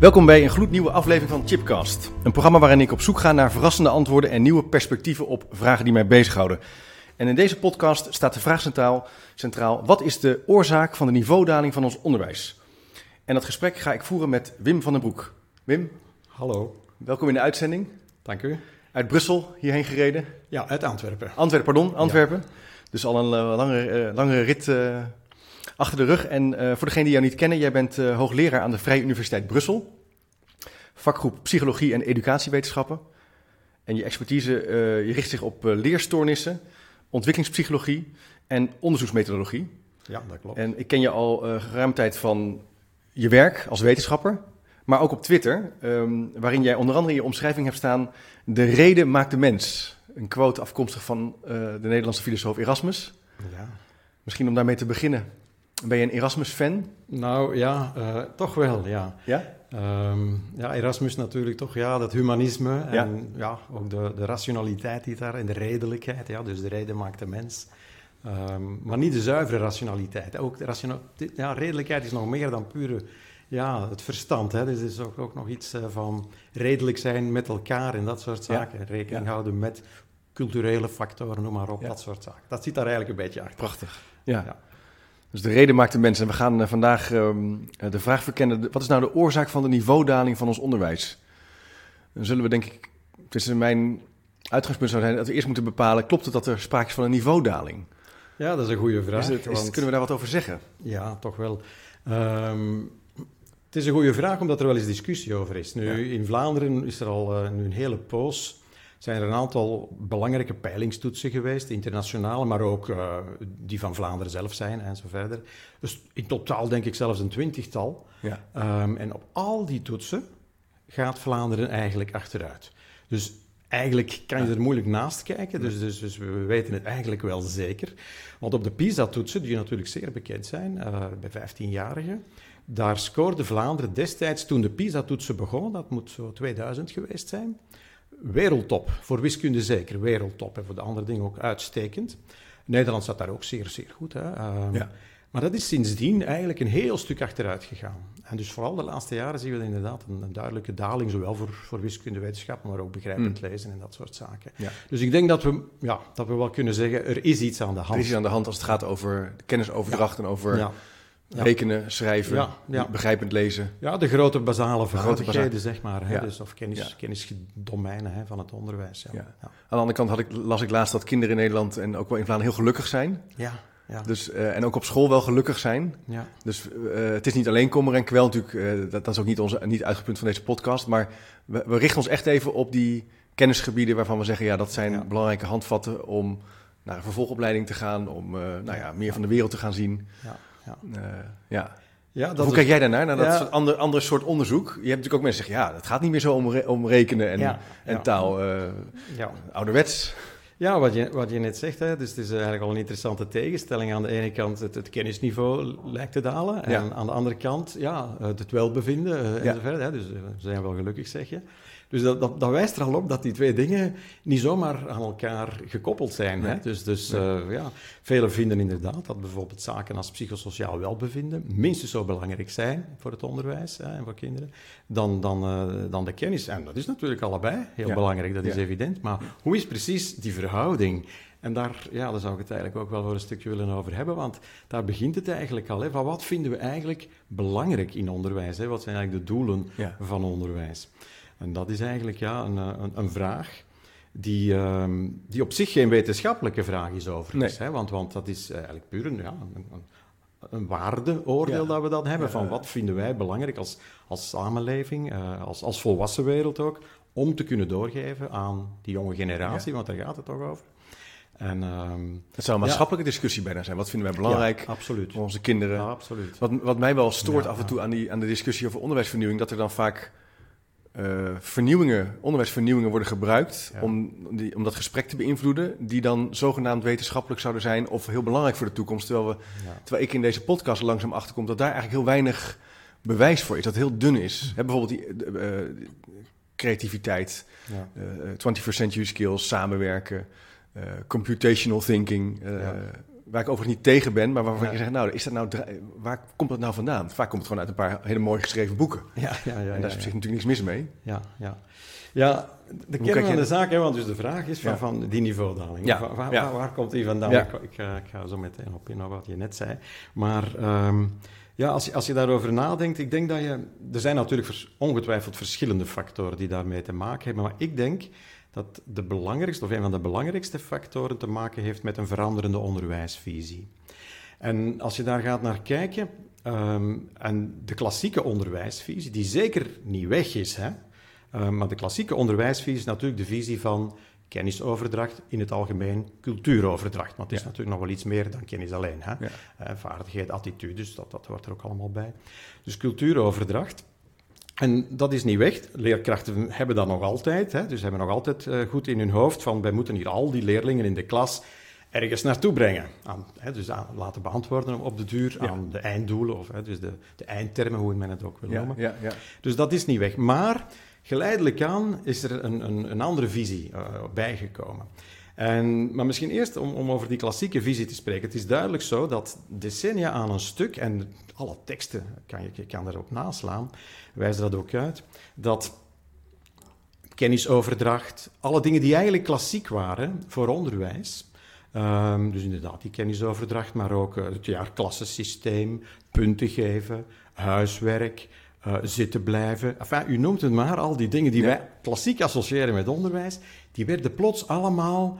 Welkom bij een gloednieuwe aflevering van Chipcast. Een programma waarin ik op zoek ga naar verrassende antwoorden en nieuwe perspectieven op vragen die mij bezighouden. En in deze podcast staat de vraag centraal, centraal: wat is de oorzaak van de niveaudaling van ons onderwijs? En dat gesprek ga ik voeren met Wim van den Broek. Wim, Hallo, welkom in de uitzending. dank u. Uit Brussel hierheen gereden. Ja, uit Antwerpen. Antwerpen, pardon, Antwerpen. Dus al een uh, lange, uh, lange rit uh, achter de rug. En voor degenen die jou niet kennen, jij bent hoogleraar aan de Vrije Universiteit Brussel. Vakgroep Psychologie en Educatiewetenschappen. En je expertise je richt zich op leerstoornissen, ontwikkelingspsychologie en onderzoeksmethodologie. Ja, dat klopt. En ik ken je al geruime tijd van je werk als wetenschapper, maar ook op Twitter, um, waarin jij onder andere in je omschrijving hebt staan: De reden maakt de mens. Een quote afkomstig van uh, de Nederlandse filosoof Erasmus. Ja. Misschien om daarmee te beginnen. Ben je een Erasmus-fan? Nou ja, uh, toch wel, ja. Ja? Um, ja, Erasmus natuurlijk toch, ja, dat humanisme en ja, ook de, de rationaliteit die daar en de redelijkheid, ja, dus de reden maakt de mens. Um, maar niet de zuivere rationaliteit. Ook de rationaliteit, ja, redelijkheid is nog meer dan pure ja, het verstand. Hè. Dus er is ook, ook nog iets uh, van redelijk zijn met elkaar en dat soort zaken. Ja. Rekening Ja. houden met culturele factoren, noem maar op, dat soort zaken. Dat zit daar eigenlijk een beetje achter. Prachtig. Ja. Dus de reden maakt de mens. En we gaan uh, vandaag um, de vraag verkennen: wat is nou de oorzaak van de niveaudaling van ons onderwijs? Dan zullen we, denk ik, is mijn uitgangspunt zou zijn dat we eerst moeten bepalen: klopt het dat er sprake is van een niveaudaling? Ja, dat is een goede vraag. Is het, is, want- kunnen we daar wat over zeggen? Ja, toch wel. Um, het is een goede vraag, omdat er wel eens discussie over is. Nu, Ja. in Vlaanderen is er al uh, nu een hele poos... zijn er een aantal belangrijke peilingstoetsen geweest, internationale, maar ook uh, die van Vlaanderen zelf zijn en zo verder. Dus in totaal denk ik zelfs een twintigtal. Ja. Um, en op al die toetsen gaat Vlaanderen eigenlijk achteruit. Dus eigenlijk kan je er moeilijk naast kijken, dus, dus, dus, we weten het eigenlijk wel zeker. Want op de PISA-toetsen, die natuurlijk zeer bekend zijn uh, bij 15-jarigen, daar scoorde Vlaanderen destijds, toen de PISA-toetsen begonnen, dat moet zo 2000 geweest zijn, wereldtop. Voor wiskunde zeker, wereldtop. En voor de andere dingen ook uitstekend. Nederland zat daar ook zeer, zeer goed. Hè? Um, Ja. Maar dat is sindsdien eigenlijk een heel stuk achteruit gegaan. En dus vooral de laatste jaren zien we inderdaad een, een duidelijke daling, zowel voor, voor wiskundewetenschappen, maar ook begrijpend lezen en dat soort zaken. Ja. Dus ik denk dat we, ja, dat we wel kunnen zeggen, er is iets aan de hand. Er is iets aan de hand als het gaat over kennisoverdracht en over Ja. Rekenen, schrijven, Ja, ja. begrijpend lezen. Ja, de grote basale vaardigheden, zeg maar. Hè? Dus, of kennis, kennisdomeinen hè, van het onderwijs. Aan de andere kant had ik, las ik laatst dat kinderen in Nederland en ook wel in Vlaanderen heel gelukkig zijn. Ja. Ja. Dus, eh, en ook op school wel gelukkig zijn. ja. Dus eh, het is niet alleen kommer en kwel natuurlijk. eh, dat, dat is ook niet, onze, niet het uitgangspunt van deze podcast. Maar we, we richten ons echt even op die kennisgebieden waarvan we zeggen... ja, dat zijn Ja. belangrijke handvatten om naar een vervolgopleiding te gaan. Om nou ja, meer van de wereld te gaan zien. Ja. Ja. Eh, ja. Ja, dat Hoe is- kijk jij daarnaar? Naar dat Ja. soort ander, ander soort onderzoek? Je hebt natuurlijk ook mensen die zeggen... ja, het gaat niet meer zo om, re- om rekenen en, Ja, en ja. taal. eh, Ja. ouderwets. Ja, wat je, wat je net zegt, hè, dus het is eigenlijk al een interessante tegenstelling. Aan de ene kant het, het kennisniveau lijkt te dalen. En Ja. aan de andere kant ja, het welbevinden eh, Ja. enzovoort. Hè, dus eh, we zijn wel gelukkig, zeg je. Dus dat, dat, dat wijst er al op dat die twee dingen niet zomaar aan elkaar gekoppeld zijn. Hè? Dus, dus Nee. eh, ja, velen vinden inderdaad dat bijvoorbeeld zaken als psychosociaal welbevinden minstens zo belangrijk zijn voor het onderwijs hè, en voor kinderen dan, dan, eh, dan de kennis. En dat is natuurlijk allebei heel Ja. belangrijk, dat is Ja. evident. Maar hoe is precies die verhouding? En daar, ja, daar zou ik het eigenlijk ook wel voor een stukje willen over hebben, want daar begint het eigenlijk al. Hè, van wat vinden we eigenlijk belangrijk in onderwijs? Hè? Wat zijn eigenlijk de doelen Ja. van onderwijs? En dat is eigenlijk ja, een, eh, een, een vraag die, ehm, die op zich geen wetenschappelijke vraag is overigens. Nee. Hè? Want, want dat is eigenlijk puur een, ja, een, een, waardeoordeel Ja. dat we dan hebben. Ja, van wat vinden wij belangrijk als, als samenleving, eh, als, als volwassen wereld ook, om te kunnen doorgeven aan die jonge generatie, want daar gaat het toch over. En, ehm, Het zou een maatschappelijke discussie bijna zijn. Wat vinden wij belangrijk ja, voor onze kinderen? Ja, absoluut. Wat, wat mij wel stoort af en toe aan, die, aan de discussie over onderwijsvernieuwing, dat er dan vaak eh, vernieuwingen, onderwijsvernieuwingen worden gebruikt Ja. om, die, om dat gesprek te beïnvloeden, die dan zogenaamd wetenschappelijk zouden zijn of heel belangrijk voor de toekomst. Terwijl, we, Ja. terwijl ik in deze podcast langzaam achterkom dat daar eigenlijk heel weinig bewijs voor is, dat heel dun is. Hè, bijvoorbeeld die eh, creativiteit, Ja. eh, 21st century skills, samenwerken, computational thinking. Waar ik overigens niet tegen ben, maar waarvan Ja. je zegt, nou, is dat nou, waar komt dat nou vandaan? Vaak komt het gewoon uit een paar hele mooi geschreven boeken. Ja, ja, ja, en daar is op zich natuurlijk niks mis mee. Ja, ja. ja de kern van de zaak, hè, want dus de vraag is van, van die niveaudaling. Ja, Waar, waar, ja. waar- waar komt die vandaan? Ik, ik, ga- ik ga zo meteen op in op wat je net zei. Maar ehm, ja, als, je, als je daarover nadenkt, ik denk dat je... Er zijn natuurlijk ongetwijfeld verschillende factoren die daarmee te maken hebben, maar ik denk dat de belangrijkste, of een van de belangrijkste factoren te maken heeft met een veranderende onderwijsvisie. En als je daar gaat naar kijken, ehm, en de klassieke onderwijsvisie, die zeker niet weg is, hè, ehm, maar de klassieke onderwijsvisie is natuurlijk de visie van kennisoverdracht, in het algemeen cultuuroverdracht. Want het is Ja. natuurlijk nog wel iets meer dan kennis alleen. Hè? Ja. Eh, vaardigheid, attitudes, dat, dat hoort er ook allemaal bij. Dus cultuuroverdracht. En dat is niet weg. Leerkrachten hebben dat nog altijd. Hè? Dus ze hebben nog altijd eh, goed in hun hoofd van wij moeten hier al die leerlingen in de klas ergens naartoe brengen. Aan, hè, dus aan, laten beantwoorden op de duur Ja. aan de einddoelen, of hè, dus de, de eindtermen, hoe men het ook wil Ja, noemen. ja, ja. Dus dat is niet weg. Maar geleidelijk aan is er een, een, een andere visie eh, bijgekomen. En, maar misschien eerst om, om over die klassieke visie te spreken. Het is duidelijk zo dat decennia aan een stuk, en alle teksten kan je, je kan erop naslaan, wijzen dat ook uit, dat kennisoverdracht, alle dingen die eigenlijk klassiek waren voor onderwijs, ehm, dus inderdaad die kennisoverdracht, maar ook eh, het jaarklassensysteem, punten geven, huiswerk, eh, zitten blijven. Enfin, u noemt het maar, al die dingen die Ja. wij klassiek associëren met onderwijs, die werden plots allemaal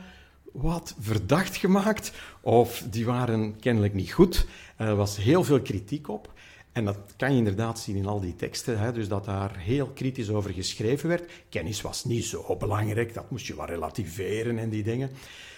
wat verdacht gemaakt, of die waren kennelijk niet goed. Er was heel veel kritiek op. En dat kan je inderdaad zien in al die teksten, hè, dus dat daar heel kritisch over geschreven werd. Kennis was niet zo belangrijk, dat moest je wel relativeren en die dingen.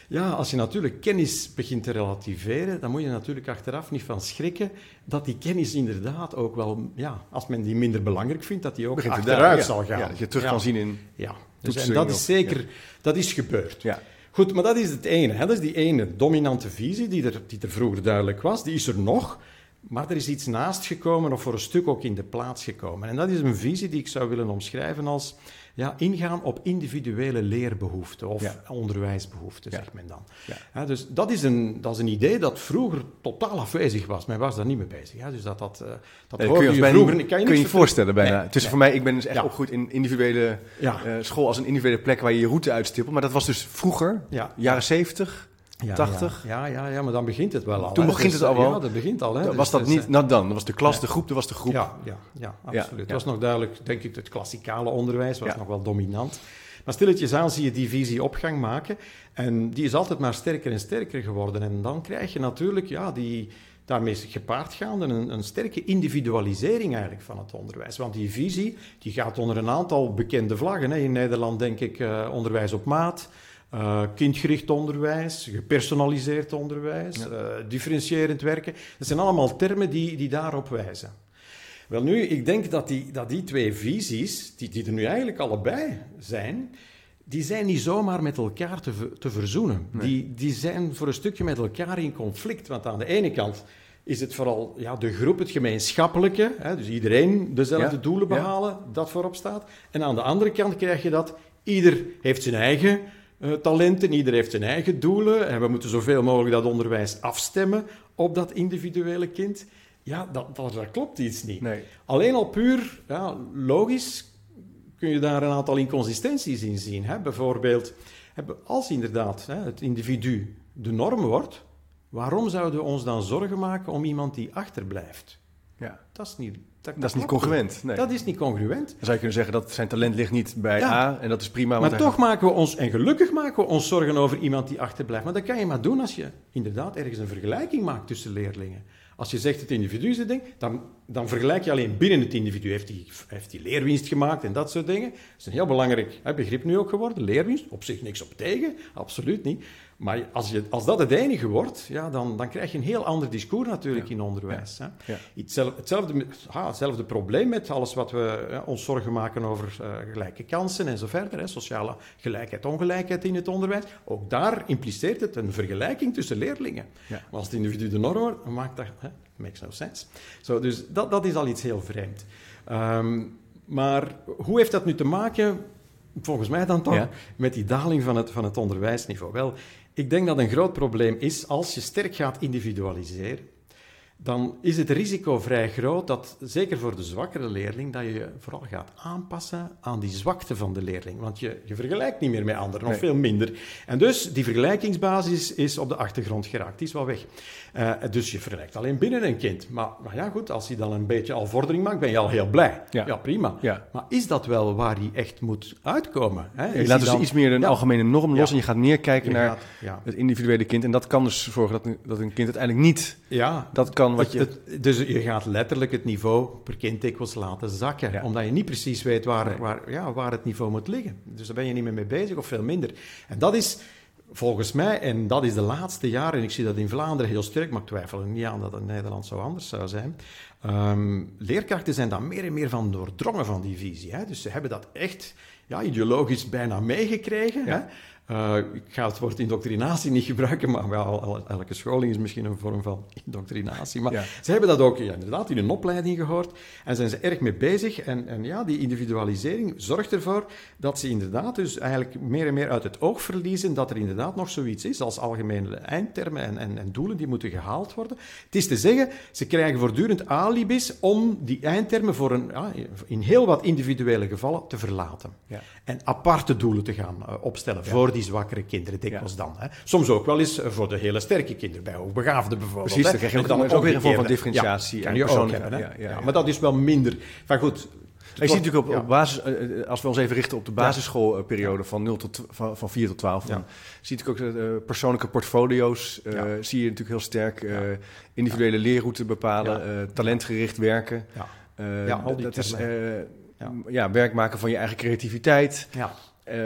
Ja, als je natuurlijk kennis begint te relativeren, dan moet je natuurlijk achteraf niet van schrikken dat die kennis inderdaad ook wel, ja, als men die minder belangrijk vindt, dat die ook achteruit zal gaan. Ja, dat je terug Ja. kan zien in... Ja, dus, en dat is zeker, dat is gebeurd. Ja. Goed, maar dat is het ene. Hè? Dat is die ene dominante visie die er, die er vroeger duidelijk was. Die is er nog. Maar er is iets naast gekomen, of voor een stuk ook in de plaats gekomen. En dat is een visie die ik zou willen omschrijven als ja, ingaan op individuele leerbehoeften of Ja. onderwijsbehoeften, Ja. zegt men dan. Ja. Ja, dus dat is, een, dat is een idee dat vroeger totaal afwezig was. Men was daar niet mee bezig. Ja, dus dat, dat, eh, dat Nee, hoorde je, je vroeger niet. Kan je kun je niet voorstellen bijna. Nee, voor mij, ik ben dus echt opgegroeid in individuele eh, school als een individuele plek waar je je route uitstippelt. Maar dat was dus vroeger, Ja. jaren zeventig. Ja, 80? Ja, ja, ja, maar dan begint het wel al. Toen hè. begint Dus, het al wel. Ja, dat begint al. Hè. was Dus- dat dus, niet, eh, nou dan, dat was de klas, Ja. de groep, dat was de groep. Ja, ja, ja absoluut. Het was nog duidelijk, denk ik, het klassikale onderwijs was nog wel dominant. Maar stilletjes aan zie je die visie opgang maken. En die is altijd maar sterker en sterker geworden. En dan krijg je natuurlijk ja, die, daarmee gepaardgaande een, een sterke individualisering eigenlijk van het onderwijs. Want die visie die gaat onder een aantal bekende vlaggen. Hè. In Nederland denk ik eh, onderwijs op maat. Eh, kindgericht onderwijs, gepersonaliseerd onderwijs, eh, differentiërend werken. Dat zijn allemaal termen die, die daarop wijzen. Wel nu, ik denk dat die, dat die twee visies, die, die er nu eigenlijk allebei zijn, die zijn niet zomaar met elkaar te, te verzoenen. Die, die zijn voor een stukje met elkaar in conflict. Want aan de ene kant is het vooral ja, de groep, het gemeenschappelijke, hè, dus iedereen dezelfde Ja, doelen ja. behalen, dat voorop staat. En aan de andere kant krijg je dat ieder heeft zijn eigen talenten, ieder heeft zijn eigen doelen. En we moeten zoveel mogelijk dat onderwijs afstemmen op dat individuele kind. Ja, dat, dat, dat klopt iets niet. Nee. Alleen al puur ja, logisch kun je daar een aantal inconsistenties in zien. Hè? Bijvoorbeeld, als inderdaad hè, het individu de norm wordt, waarom zouden we ons dan zorgen maken om iemand die achterblijft? Ja. Dat is niet, dat, Dat is niet congruent. Nee. Dat is niet congruent. Dan zou je kunnen zeggen dat zijn talent ligt niet bij Ja. A en dat is prima. Maar toch maken we ons, en gelukkig maken we ons zorgen over iemand die achterblijft. Maar dat kan je maar doen als je inderdaad ergens een vergelijking maakt tussen leerlingen. Als je zegt het individu is het ding, dan, dan vergelijk je alleen binnen het individu. Heeft hij heeft die leerwinst gemaakt en dat soort dingen? Dat is een heel belangrijk begrip nu ook geworden, leerwinst. Op zich niks op tegen, absoluut niet. Maar als, je, als dat het enige wordt, ja, dan, dan krijg je een heel ander discours natuurlijk Ja. in onderwijs. Hè? Ja. Hetzelfde, hetzelfde, ah, hetzelfde probleem met alles wat we ons zorgen maken over eh, gelijke kansen en zo verder. Hè? Sociale gelijkheid, ongelijkheid in het onderwijs. Ook daar impliceert het een vergelijking tussen leerlingen. Maar als het individu de norm wordt, dan maakt dat... Hè? Makes no sense. Zo, dus dat, dat is al iets heel vreemd. Ehm, maar hoe heeft dat nu te maken, volgens mij dan toch, Ja. met die daling van het, van het onderwijsniveau? Wel, ik denk dat een groot probleem is als je sterk gaat individualiseren, dan is het risico vrij groot dat, zeker voor de zwakkere leerling, dat je je vooral gaat aanpassen aan die zwakte van de leerling. Want je, je vergelijkt niet meer met anderen, of Nee. veel minder. En dus die vergelijkingsbasis is op de achtergrond geraakt, die is wel weg. Eh, dus je vergelijkt alleen binnen een kind. Maar, maar ja, goed, als hij dan een beetje al vordering maakt, ben je al heel blij. Ja. prima. Ja. Maar is dat wel waar hij echt moet uitkomen? Hè? Je laat dus dan- iets meer een Ja. algemene norm los en je gaat meer kijken Je naar gaat- het individuele kind. En dat kan dus zorgen dat een, dat een kind uiteindelijk niet Ja, dat kan wat Het- je... het- dus je gaat letterlijk het niveau per kind dikwijls laten zakken. Ja. Omdat je niet precies weet waar, waar, ja, waar het niveau moet liggen. Dus daar ben je niet meer mee bezig of veel minder. En dat is volgens mij, en dat is de laatste jaren, en ik zie dat in Vlaanderen heel sterk, maar ik twijfel er niet aan dat het in Nederland zo anders zou zijn. Ehm, leerkrachten zijn daar meer en meer van doordrongen van die visie. Hè? Dus ze hebben dat echt ja, ideologisch bijna meegekregen. Ja. Hè? Eh, ik ga het woord indoctrinatie niet gebruiken, maar wel, el- elke scholing is misschien een vorm van indoctrinatie. Maar Ja. ze hebben dat ook ja, inderdaad in hun opleiding gehoord en zijn ze erg mee bezig. En, en ja, die individualisering zorgt ervoor dat ze inderdaad dus eigenlijk meer en meer uit het oog verliezen dat er inderdaad nog zoiets is als algemene eindtermen en, en, en doelen die moeten gehaald worden. Het is te zeggen, ze krijgen voortdurend alibis om die eindtermen voor een, ja, in heel wat individuele gevallen te verlaten. En aparte doelen te gaan eh, opstellen voor die zwakkere kinderen, dikwijls Ja. dan. Hè. Soms ook wel eens eh, voor de hele sterke kinderen, bij hoogbegaafden bijvoorbeeld. Precies, dan krijg je is ook weer een vorm van differentiatie Ja, en kan je ook persoonlijke- hebben. Hè. ja, ja, ja. Ja, maar dat is wel minder. Van goed. Je ziet natuurlijk op, Ja. op basis, eh, eh, als we ons even richten op de basisschoolperiode van, 0 tot, van, van 4 tot 12, dan Ja. zie je natuurlijk ook de eh, persoonlijke portfolio's, eh, Ja. zie je natuurlijk heel sterk. eh, Ja. individuele leerroute bepalen, Ja. eh, talentgericht werken. Ja. Eh, Ja, al die dat is eh, Ja. ja. werk maken van je eigen creativiteit. Ja. Eh,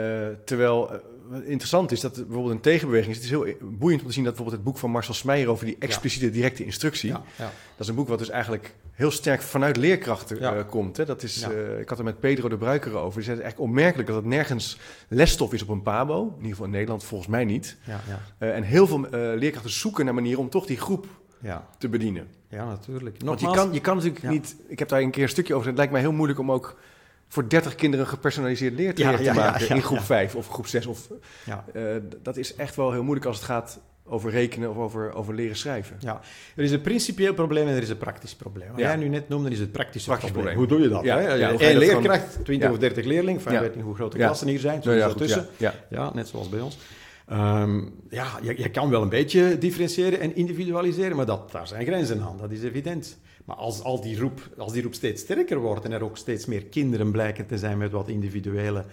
terwijl interessant is dat er bijvoorbeeld een tegenbeweging is. Het is heel boeiend om te zien dat bijvoorbeeld het boek van Marcel Smeijer over die expliciete directe instructie. Ja. Ja. Dat is een boek wat dus eigenlijk heel sterk vanuit leerkrachten Ja. eh, komt. Hè. Dat is, Ja. eh, ik had er met Pedro de Bruiker over. Die zei het eigenlijk onmerkelijk dat het nergens lesstof is op een pabo. In ieder geval in Nederland volgens mij niet. Ja. Ja. Eh, en heel veel eh, leerkrachten zoeken naar manieren om toch die groep Ja. te bedienen. Ja, natuurlijk. Want je kan, je kan natuurlijk Ja. niet... Ik heb daar een keer een stukje over. Het lijkt mij heel moeilijk om ook voor 30 kinderen een gepersonaliseerd leertraject Ja, ja, te ja, maken ja, in groep ja. 5 of groep 6. Of, Ja. eh, dat is echt wel heel moeilijk als het gaat over rekenen of over, over leren schrijven. Ja, er is een principieel probleem en er is een praktisch probleem. Wat Ja. jij nu net noemde, is het praktische Praktisch probleem. probleem. Hoe doe je dat? Ja, ja, Eén leerkracht, 20 Ja. of 30 leerlingen, van, Ja. ik weet niet hoe grote Ja. klassen hier zijn, ja, ja. Ja, net zoals bij ons. Ehm, ja, je, je kan wel een beetje differentiëren en individualiseren, maar dat, daar zijn grenzen aan, dat is evident. Maar als, al die roep, als die roep steeds sterker wordt en er ook steeds meer kinderen blijken te zijn met wat individuele,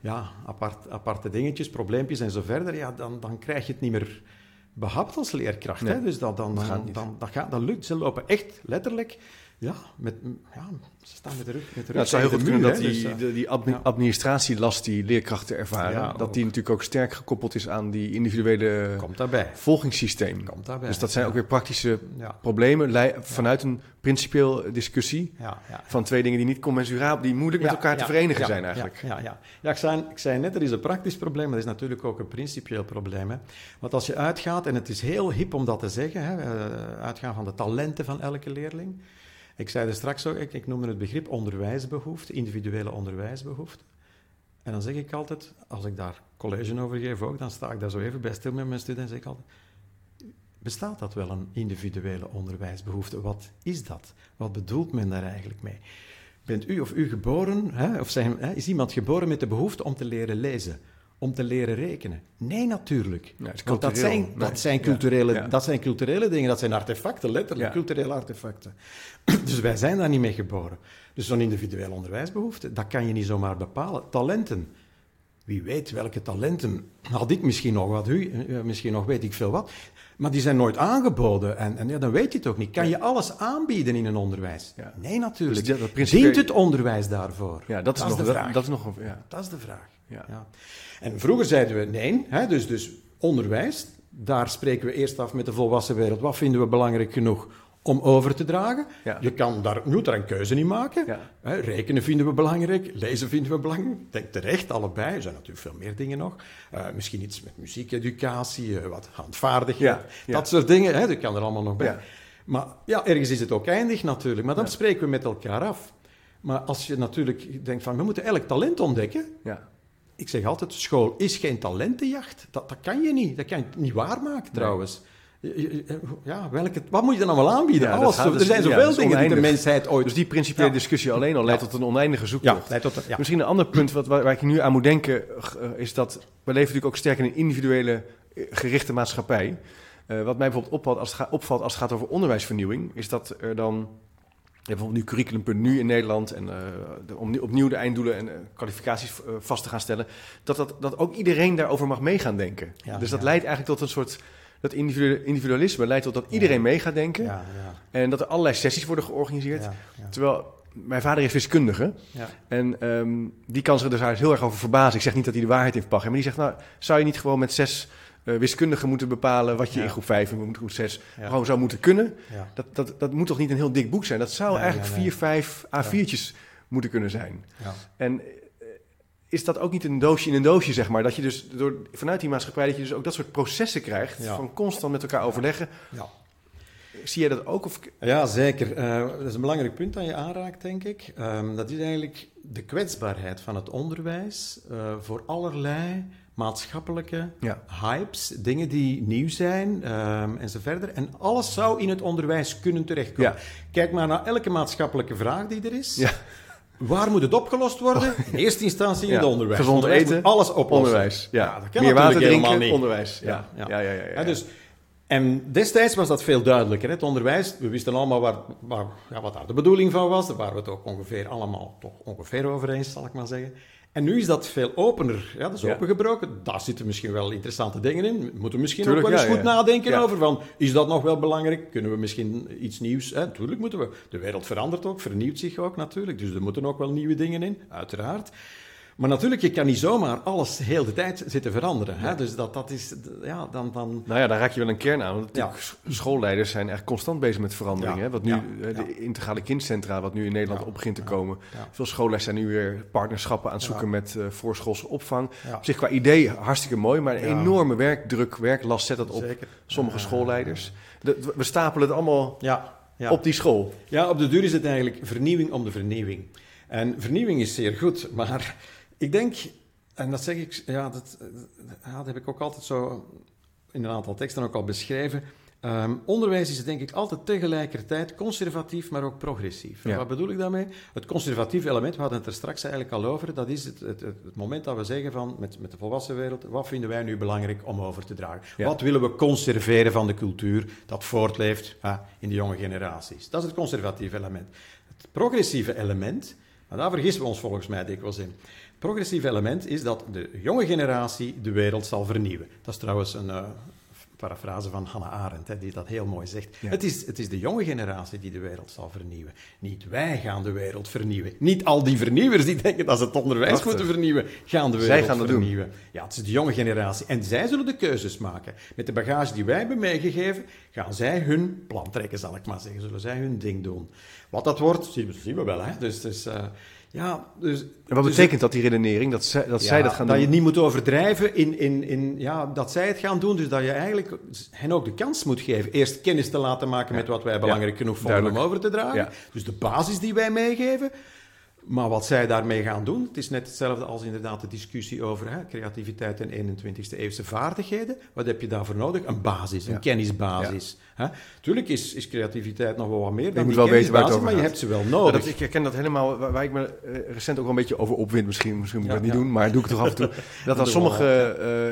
ja, apart, aparte dingetjes, probleempjes en zo verder, ja, dan, dan krijg je het niet meer behapt als leerkracht. Nee, hè? Dus dat, dan, dat dan, gaat niet. dan, dat, gaat, dat lukt. Ze lopen echt letterlijk, ja, met, ja ze staan met de rug, met de Ja, rug het zou heel goed kunnen dat die. Dus, de, die admi- ja. administratielast die leerkrachten ervaren, Ja, dat ook. die natuurlijk ook sterk gekoppeld is aan die individuele eh, komt daarbij. volgingssysteem. Komt daarbij. Dus dat zijn ja. ook weer praktische Ja, problemen vanuit een principieel discussie ja, ja. van twee dingen die niet commensurabel, die moeilijk met Ja, elkaar te ja, verenigen ja, zijn eigenlijk. Ja, ja, ja. ja ik, zei, ik zei net, er is een praktisch probleem, maar er is natuurlijk ook een principieel probleem. Hè. Want als je uitgaat, en het is heel hip om dat te zeggen, hè, eh, uitgaan van de talenten van elke leerling. Ik zei er straks ook, ik, ik noemde het begrip onderwijsbehoefte, individuele onderwijsbehoefte. En dan zeg ik altijd, als ik daar college over geef ook, dan sta ik daar zo even bij stil met mijn studenten en zeg ik altijd, bestaat dat wel een individuele onderwijsbehoefte? Wat is dat? Wat bedoelt men daar eigenlijk mee? Bent u of u geboren, hè, of zijn, hè, is iemand geboren met de behoefte om te leren lezen? Om te leren rekenen? Nee, natuurlijk. Ja, Want dat zijn, Nee. dat, zijn culturele, ja. dat zijn culturele dingen, dat zijn artefacten, letterlijk Ja. culturele artefacten. Dus wij zijn daar niet mee geboren. Dus zo'n individuele onderwijsbehoefte, dat kan je niet zomaar bepalen. Talenten. Wie weet welke talenten had ik misschien nog wat, u eh, misschien nog weet ik veel wat. Maar die zijn nooit aangeboden en, en ja, dan weet je het ook niet. Kan je alles aanbieden in een onderwijs? Ja. Nee, natuurlijk. Dus dat- dat principe- Dient het onderwijs daarvoor? Ja, dat is, nog, de dat, vraag. dat is nog een, ja. Dat is de vraag. Ja. Ja. En vroeger zeiden we nee, hè, dus, dus onderwijs, daar spreken we eerst af met de volwassen wereld. Wat vinden we belangrijk genoeg om over te dragen? Ja. Je kan daar, moet daar een keuze in maken. Ja. Hè, rekenen vinden we belangrijk, lezen vinden we belangrijk. Denk terecht, allebei. Er zijn natuurlijk veel meer dingen nog. Eh, misschien iets met muziekeducatie, eh, wat handvaardigheid, dat soort dingen. Hè, dat kan er allemaal nog bij. Maar ja, ergens is het ook eindig natuurlijk. Maar dan spreken we met elkaar af. Maar als je natuurlijk denkt van, we moeten elk talent ontdekken. Ja. Ik zeg altijd, school is geen talentenjacht. Dat, dat kan je niet. Dat kan je niet waarmaken trouwens. Ja, welke, wat moet je dan allemaal aanbieden? Ja, Alles. gaat- er zijn zoveel dingen die de mensheid ooit... Dus die principiële Ja. discussie alleen al leidt tot een oneindige zoektocht. leidt tot... Ja. Misschien een ander punt wat, waar, waar ik nu aan moet denken, eh, is dat we leven natuurlijk ook sterk in een individuele eh, gerichte maatschappij. Eh, wat mij bijvoorbeeld opvalt als, het opvalt als het gaat over onderwijsvernieuwing, is dat er dan, je hebt bijvoorbeeld nu curriculum.nu in Nederland, en eh, de- om opnieuw de einddoelen en eh, kwalificaties eh, vast te gaan stellen, dat, dat, dat ook iedereen daarover mag mee gaan denken. Ja, dus dat ja. leidt eigenlijk tot een soort, dat individu- individualisme leidt tot dat iedereen mee gaat denken. En dat er allerlei sessies worden georganiseerd. Terwijl mijn vader is wiskundige. Ja. En ehm, die kan zich er dus heel erg over verbazen. Ik zeg niet dat hij de waarheid heeft pakken. Maar die zegt, nou, zou je niet gewoon met zes eh, wiskundigen moeten bepalen... wat je Ja. in groep vijf en groep zes Ja. gewoon zou moeten kunnen? Ja. Dat, dat, dat moet toch niet een heel dik boek zijn? Dat zou Nee, eigenlijk nee, nee. vier, vijf A4'tjes moeten kunnen zijn. Ja. En eh, is dat ook niet een doosje in een doosje, zeg maar? Dat je dus door, vanuit die maatschappij... dat je dus ook dat soort processen krijgt... Van constant met elkaar overleggen. Ja. Zie jij dat ook? Of, Ja, zeker. Eh, dat is een belangrijk punt dat je aanraakt, denk ik. Ehm, dat is eigenlijk de kwetsbaarheid van het onderwijs voor allerlei maatschappelijke Ja. hypes, dingen die nieuw zijn ehm, en zo verder. En alles zou in het onderwijs kunnen terechtkomen. Ja. Kijk maar naar elke maatschappelijke vraag die er is. Ja. Waar moet het opgelost worden? In eerste instantie in het onderwijs. Gezond Onderwijs eten, alles oplossen. onderwijs. Ja. Dat kan Meer water drinken, niet. onderwijs. Ja. Ja, Ja. dus, en destijds was dat veel duidelijker. Hè? Het onderwijs, we wisten allemaal waar, wat daar de bedoeling van was. Daar waren we het ook ongeveer allemaal toch ongeveer over eens, zal ik maar zeggen. En nu is dat veel opener. Ja, dat is opengebroken. Daar zitten misschien wel interessante dingen in. We moeten misschien Tuurlijk, ook wel eens ja, goed ja. nadenken Ja. over van, is dat nog wel belangrijk? Kunnen we misschien iets nieuws... Hè? Tuurlijk moeten we. De wereld verandert ook, vernieuwt zich ook natuurlijk. Dus er moeten ook wel nieuwe dingen in, uiteraard. Maar natuurlijk, je kan niet zomaar alles heel de tijd zitten veranderen. Hè? Dus dat, dat is... Ja, dan... dan Nou ja, daar raak je wel een kern aan. Want Ja. schoolleiders zijn echt constant bezig met verandering. Ja. Hè? Wat nu, eh, de integrale kindcentra, wat nu in Nederland op begint te komen. Veel schoolleiders zijn nu weer partnerschappen aan het zoeken met eh voorschoolse opvang. Op zich qua idee hartstikke mooi, maar een enorme werkdruk, werklast zet dat op Zeker. sommige schoolleiders. De- we stapelen het allemaal op die school. ja, op de duur is het eigenlijk vernieuwing om de vernieuwing. En vernieuwing is zeer goed, maar ik denk, en dat zeg ik, ja, dat, ja, dat heb ik ook altijd zo in een aantal teksten ook al beschreven. Ehm, onderwijs is denk ik altijd tegelijkertijd conservatief, maar ook progressief. Ja. Wat bedoel ik daarmee? Het conservatieve element, we hadden het er straks eigenlijk al over, dat is het, het, het, het moment dat we zeggen van, met, met de volwassen wereld, wat vinden wij nu belangrijk om over te dragen? Ja. Wat willen we conserveren van de cultuur dat voortleeft ha, in de jonge generaties? Dat is het conservatieve element. Het progressieve element, maar daar vergissen we ons volgens mij dikwijls in. Het progressieve element is dat de jonge generatie de wereld zal vernieuwen. Dat is trouwens een eh, parafrase van Hannah Arendt, hè, die dat heel mooi zegt. Ja. Het, is, het is de jonge generatie die de wereld zal vernieuwen. Niet wij gaan de wereld vernieuwen. Niet al die vernieuwers die denken dat ze het onderwijs moeten vernieuwen, gaan de Zij wereld gaan dat doen. vernieuwen. Ja, het is de jonge generatie. En zij zullen de keuzes maken. Met de bagage die wij hebben meegegeven, gaan zij hun plan trekken, zal ik maar zeggen. Zullen zij hun ding doen. Wat dat wordt, zien we, zien we wel. Hè? Dus, dus eh, ja, dus... En wat dus betekent dat, die redenering, dat, zij, dat zij dat gaan dat doen? je niet moet overdrijven in, in, in ja, dat zij het gaan doen. Dus dat je eigenlijk hen ook de kans moet geven. Eerst kennis te laten maken met wat wij belangrijk genoeg vonden om over te dragen. Dus de basis die wij meegeven. Maar wat zij daarmee gaan doen, het is net hetzelfde als inderdaad de discussie over hè, creativiteit en 21e eeuwse vaardigheden. Wat heb je daarvoor nodig? Een basis, een Ja. kennisbasis. Hè? Tuurlijk is, is creativiteit nog wel wat meer dan moet die wel weten waar het over maar je hebt ze wel nodig. dat, ik herken dat helemaal, waar, ik me eh, recent ook wel een beetje over opwind. Misschien, misschien moet ik Ja, dat niet doen, maar doe ik toch af en toe. Dat dan sommige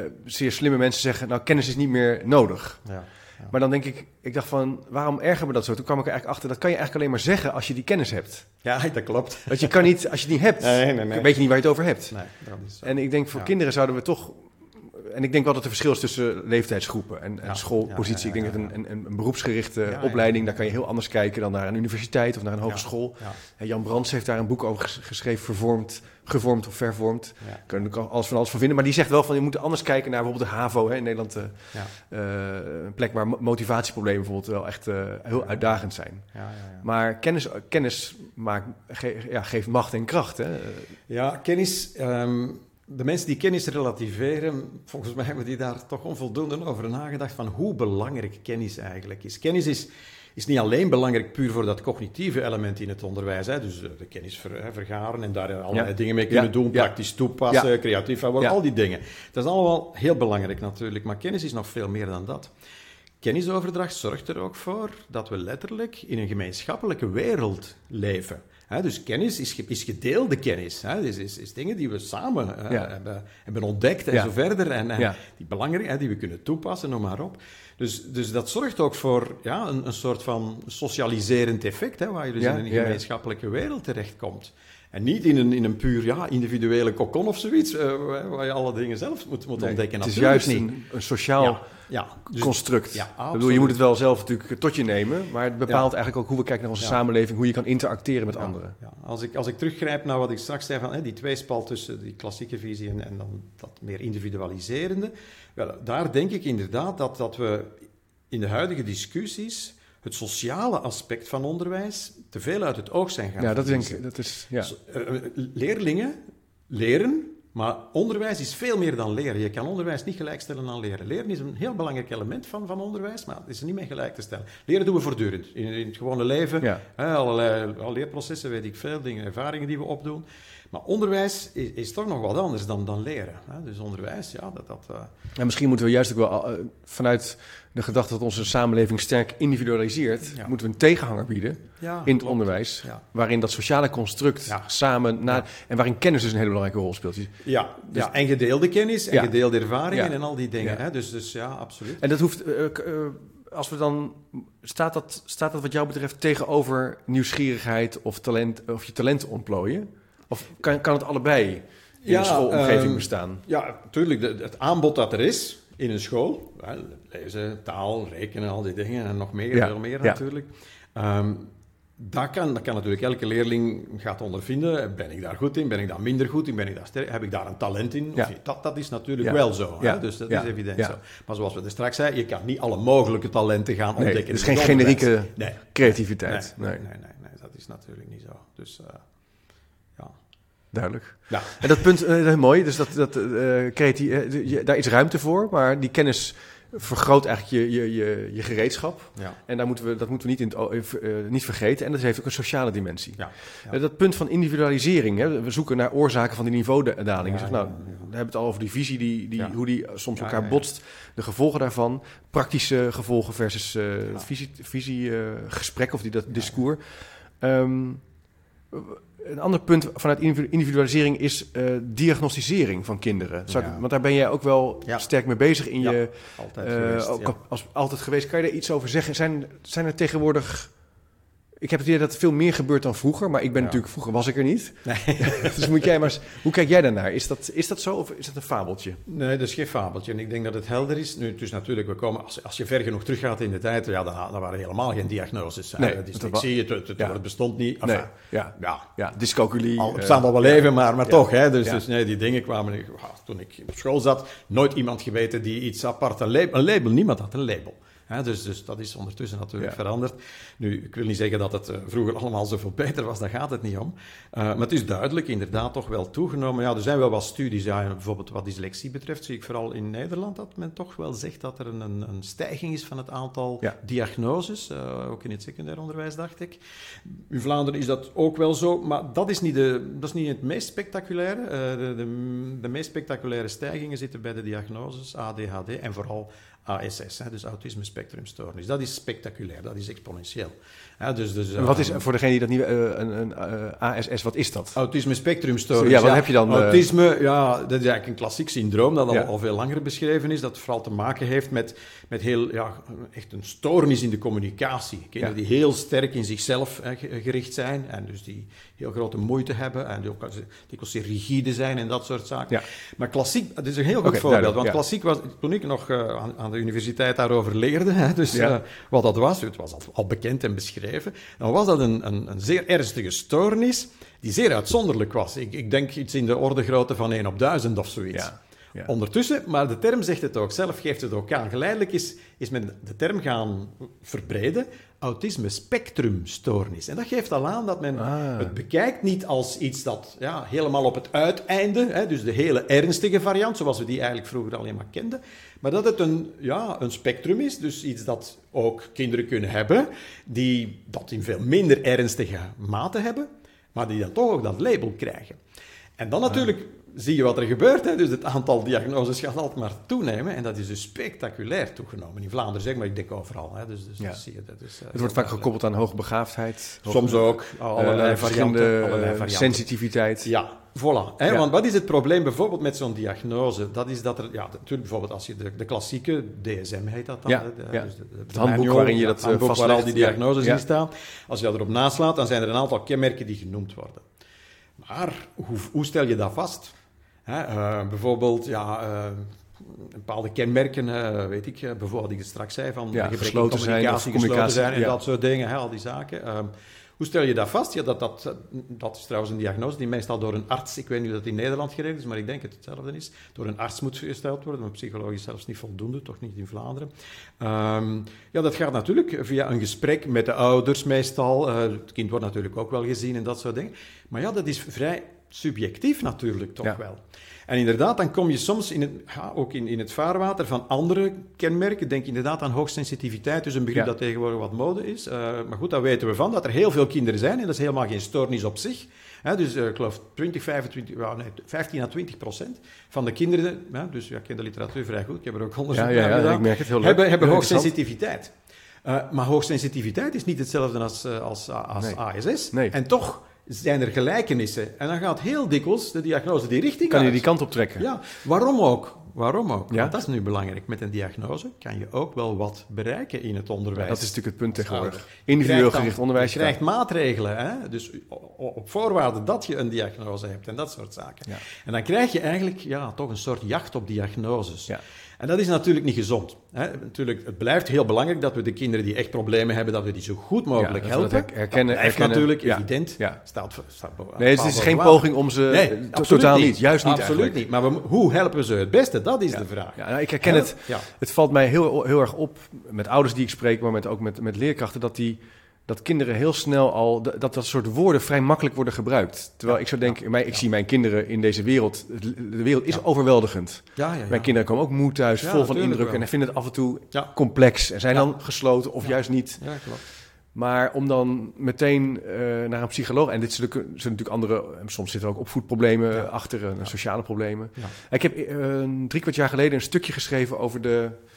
eh, zeer slimme mensen zeggen, nou kennis is niet meer nodig. ja. Maar dan denk ik, ik dacht van, waarom erger me dat zo? Toen kwam ik er eigenlijk achter, dat kan je eigenlijk alleen maar zeggen als je die kennis hebt. ja, dat klopt. Want je kan niet, als je het niet hebt, Nee, nee, nee. weet je niet waar je het over hebt. Nee, dat is zo. En ik denk, voor Ja. kinderen zouden we toch en ik denk wel dat er verschil is tussen leeftijdsgroepen en, en Ja, schoolpositie. ja, ja, ik denk dat een, een, een beroepsgerichte opleiding, daar kan je heel anders kijken dan naar een universiteit of naar een hogeschool. Jan Brands heeft daar een boek over ges- geschreven, vervormd, gevormd of vervormd. Daar kan je ook alles van alles van vinden. Maar die zegt wel van je moet anders kijken naar bijvoorbeeld de HAVO hè, in Nederland. eh, eh, een plek waar mo- motivatieproblemen bijvoorbeeld wel echt eh, heel uitdagend zijn. ja, ja, ja. Maar kennis, kennis maakt, ge- geeft macht en kracht. Hè? Ja, kennis. ehm, de mensen die kennis relativeren, volgens mij hebben die daar toch onvoldoende over nagedacht van hoe belangrijk kennis eigenlijk is. Kennis is, is niet alleen belangrijk puur voor dat cognitieve element in het onderwijs, hè, dus eh, de kennis ver- hè, vergaren en daar allerlei Ja. dingen mee kunnen Ja, doen, ja. praktisch toepassen, creatief van worden, Ja. al die dingen. Dat is allemaal heel belangrijk natuurlijk, maar kennis is nog veel meer dan dat. Kennisoverdracht zorgt er ook voor dat we letterlijk in een gemeenschappelijke wereld leven. Dus kennis is, is gedeelde kennis. Hè, is, is, is dingen die we samen eh, Ja. hebben, hebben ontdekt en Ja. zo verder. En, en Ja. die belangrijk, hè, die we kunnen toepassen, noem maar op. Dus, dus dat zorgt ook voor ja, een, een soort van socialiserend effect, hè, waar je dus in een gemeenschappelijke wereld terechtkomt. En niet in een, in een puur ja, individuele kokon of zoiets, eh, waar je alle dingen zelf moet, moet Nee, ontdekken. het is Natuurlijk juist een sociaal Ja. Dus- construct. ja, Ik bedoel, je moet het wel zelf natuurlijk tot je nemen, maar het bepaalt Ja. eigenlijk ook hoe we kijken naar onze Ja. samenleving, hoe je kan interacteren met anderen. ja. Als, ik, als ik teruggrijp naar wat ik straks zei, van, hè, die tweespal tussen die klassieke visie en, en dan dat meer individualiserende, wel, daar denk ik inderdaad dat, dat we in de huidige discussies het sociale aspect van onderwijs te veel uit het oog zijn gaan Ja, dat denk ik. Dat is, ja. Eh, eh, leerlingen leren, maar onderwijs is veel meer dan leren. Je kan onderwijs niet gelijkstellen aan leren. Leren is een heel belangrijk element van, van onderwijs, maar het is er niet mee gelijk te stellen. Leren doen we voortdurend. In, in het gewone leven, Ja. hè, allerlei al leerprocessen, weet ik veel, dingen, ervaringen die we opdoen. Maar onderwijs is, is toch nog wat anders dan, dan leren. Hè? Dus onderwijs, ja, dat... dat eh, En misschien moeten we juist ook wel eh, vanuit de gedachte dat onze samenleving sterk individualiseert, Ja. moeten we een tegenhanger bieden ja, in het klopt. onderwijs, Ja. waarin dat sociale construct samen na, en waarin kennis dus een hele belangrijke rol speelt. Ja, Dus- ja, en gedeelde kennis en gedeelde ervaringen en al die dingen. Hè? Dus, dus ja, absoluut. En dat hoeft, eh, eh, als we dan, staat dat, staat dat wat jou betreft tegenover nieuwsgierigheid of, talent, of je talent ontplooien? Of kan, kan het allebei in een schoolomgeving ehm, bestaan? Ja, natuurlijk. de- Het aanbod dat er is in een school, lezen, taal, rekenen, al die dingen en nog meer, Ja, meer natuurlijk. Ehm, dat, kan, dat kan natuurlijk elke leerling gaat ondervinden. Ben ik daar goed in? Ben ik daar minder goed in? Ben ik daar sterk? Heb ik daar een talent in? Of dat, dat is natuurlijk Ja. wel zo. Ja. Hè? Dus dat is evident zo. Maar zoals we er straks zeiden, je kan niet alle mogelijke talenten gaan ontdekken. het is in geen generieke Nee. creativiteit. Nee, Nee, nee, nee, nee, nee, dat is natuurlijk niet zo. Dus eh, ja. Duidelijk. Ja. En dat punt, eh, dat is mooi, dus dat, dat, eh, creatie- eh, daar is ruimte voor, maar die kennis vergroot eigenlijk je, je, je, je gereedschap. Ja. En daar moeten we, dat moeten we niet, in het, niet vergeten. En dat heeft ook een sociale dimensie. Ja. Ja. Dat punt van individualisering, hè, we zoeken naar oorzaken van die niveaudaling. Zeg, nou. We hebben het al over die visie, die, die, hoe die soms elkaar botst. De gevolgen daarvan, praktische gevolgen versus het visie, visie eh, gesprek of die, dat discours. Ehm, een ander punt vanuit individu- individualisering is eh, diagnosticering van kinderen. Ik- want daar ben jij ook wel Ja. sterk mee bezig in Ja, je... Altijd eh, geweest, ook als, altijd geweest. Kan je daar iets over zeggen? Zijn, zijn er tegenwoordig... Ik heb het idee dat er veel meer gebeurt dan vroeger, maar ik ben Ja. natuurlijk... Vroeger was ik er niet. Nee. dus moet jij maar eens... Hoe kijk jij daarnaar? Is dat, is dat zo of is dat een fabeltje? Nee, dat is geen fabeltje. En ik denk dat het helder is. Nu, dus natuurlijk, we komen, als, als je ver genoeg teruggaat in de tijd, ja, dan, dan waren helemaal geen diagnoses. Nee, dat dyslexie, het, het, het, ja. het bestond niet. Enfin, nee. Ja. Ja, Ja, dyscalculie. al, eh, het staan al wel ja. even, maar, maar toch. Hè, dus, dus nee, die dingen kwamen... Toen ik op school zat, nooit iemand geweten die iets apart... Een label, een label niemand had een label. Dus, dus dat is ondertussen natuurlijk Ja. veranderd. Nu, ik wil niet zeggen dat het eh, vroeger allemaal zoveel beter was, daar gaat het niet om. Eh, maar het is duidelijk inderdaad toch wel toegenomen. Ja, er zijn wel wat studies, ja, bijvoorbeeld wat dyslexie betreft, zie ik vooral in Nederland dat men toch wel zegt dat er een, een, stijging is van het aantal Ja. diagnoses, eh, ook in het secundair onderwijs, dacht ik. In Vlaanderen is dat ook wel zo, maar dat is niet, de, dat is niet het meest spectaculaire. De, de, de meest spectaculaire stijgingen zitten bij de diagnoses ADHD en vooral ASS, hè, dus autisme spectrumstoornis. Dat is spectaculair, dat is exponentieel. Ja, dus, dus, wat is, uh, voor degene die dat niet... Uh, een, een uh, ASS, wat is dat? Autisme spectrumstoornis. Ja, wat heb je dan? Autisme, ja, dat is eigenlijk een klassiek syndroom dat al, ja. al veel langer beschreven is. Dat vooral te maken heeft met, met heel, ja, echt een stoornis in de communicatie. Kinderen die heel sterk in zichzelf gericht zijn en dus die heel grote moeite hebben en die ook dikwijls zeer rigide zijn en dat soort zaken. Ja. Maar klassiek, dat is een heel goed okay, voorbeeld, want klassiek was, toen ik nog aan, aan, de universiteit daarover leerde, hè, dus wat dat was, het was al, al bekend en beschreven dan was dat een, een, een, zeer ernstige stoornis die zeer uitzonderlijk was. Ik, ik, denk iets in de orde grootte van 1 op 1000 of zoiets. Ja. Ondertussen, maar de term zegt het ook zelf, geeft het ook aan. Geleidelijk is, is men de term gaan verbreden, autisme spectrumstoornis. En dat geeft al aan dat men ah. het bekijkt niet als iets dat ja, helemaal op het uiteinde, hè, dus de hele ernstige variant, zoals we die eigenlijk vroeger alleen maar kenden, maar dat het een, ja, een spectrum is, dus iets dat ook kinderen kunnen hebben, die dat in veel minder ernstige mate hebben, maar die dan toch ook dat label krijgen. En dan natuurlijk zie je wat er gebeurt. Hè? Dus het aantal diagnoses gaat altijd maar toenemen. En dat is dus spectaculair toegenomen. In Vlaanderen zeg maar, ik denk overal. Hè? Dus, dus ja. zie je. Dat is, uh, het wordt vaak gekoppeld aan hoogbegaafdheid. Soms ook. Allerlei uh, varianten. Allerlei varianten. sensitiviteit. Ja, voilà. Hè? Ja. Want wat is het probleem bijvoorbeeld met zo'n diagnose? Dat is dat er, ja, natuurlijk bijvoorbeeld als je de, de klassieke DSM heet dat dan. Ja? De, ja. Dus de, Het handboek manual, waarin je dat, het handboek waar al die diagnoses in staan. Als je dat erop naslaat, dan zijn er een aantal kenmerken die genoemd worden. Maar hoe, hoe stel je dat vast? Hè, uh, bijvoorbeeld, ja, uh, bepaalde kenmerken, uh, weet ik, bijvoorbeeld wat ik straks zei, van Ja, gesloten zijn communicatie, gesloten communicatie, zijn en ja. dat soort dingen, hè, al die zaken. Ehm, hoe stel je dat vast? Ja, dat, dat, dat is trouwens een diagnose die meestal door een arts, ik weet niet of dat in Nederland geregeld is, maar ik denk het hetzelfde is, door een arts moet gesteld worden, maar psychologisch zelfs niet voldoende, toch niet in Vlaanderen. Um, ja, dat gaat natuurlijk via een gesprek met de ouders meestal. Uh, het kind wordt natuurlijk ook wel gezien en dat soort dingen. Maar ja, dat is vrij subjectief natuurlijk toch Ja. wel. En inderdaad, dan kom je soms in het, ja, ook in, in het vaarwater van andere kenmerken. Denk inderdaad aan hoogsensitiviteit, dus een begrip Ja. dat tegenwoordig wat mode is. Uh, maar goed, daar weten we van, dat er heel veel kinderen zijn en dat is helemaal geen stoornis op zich. Dus uh, ik geloof 20, 25, ja, nee, 15 à 20 procent van de kinderen, ja, dus ja, ik ken de literatuur vrij goed, ik heb er ook onderzoek Ja, ja, naar ja, gedaan, ik merk het heel leuk. hebben, hebben hoogsensitiviteit. Uh, maar hoogsensitiviteit is niet hetzelfde als, als, als Nee. ASS. Nee. En toch zijn er gelijkenissen. En dan gaat heel dikwijls de diagnose die richting Kan je die kant op trekken? Ja, waarom ook? Waarom ook? Ja? Want dat is nu belangrijk. Met een diagnose kan je ook wel wat bereiken in het onderwijs. Dat is natuurlijk het punt tegenwoordig. Individueel gericht onderwijs. Je krijgt maatregelen, hè? dus op voorwaarde dat je een diagnose hebt en dat soort zaken. Ja. En dan krijg je eigenlijk ja, toch een soort jacht op diagnoses. Ja. En dat is natuurlijk niet gezond. Hè? Natuurlijk, het blijft heel belangrijk dat we de kinderen die echt problemen hebben, dat we die zo goed mogelijk Ja, helpen. dat her- herkennen- dat herkennen. natuurlijk Ja. evident. Ja. Staat, staat Nee, het is geen poging om ze... Nee, to- totaal niet. Juist niet Absoluut eigenlijk. niet. Maar we, hoe helpen we ze het beste? Dat is de vraag. Ja, nou, ik herken het. Het valt mij heel, heel erg op met ouders die ik spreek, maar met, ook met, met leerkrachten, dat, die, dat kinderen heel snel al, dat dat soort woorden vrij makkelijk worden gebruikt. Terwijl Ja, ik zou denken, ja, mij, ik ja. zie mijn kinderen in deze wereld, de wereld is overweldigend. Ja, ja, ja. Mijn kinderen komen ook moe thuis, vol van natuurlijk indruk wel. en vinden het af en toe Ja. complex en zijn dan gesloten of juist niet. Ja, klopt. Maar om dan meteen eh, naar een psycholoog, en dit zijn natuurlijk, zijn natuurlijk andere, soms zitten er ook opvoedproblemen achter, en Ja. sociale problemen. Ik heb eh, drie kwart jaar geleden een stukje geschreven over de, eh,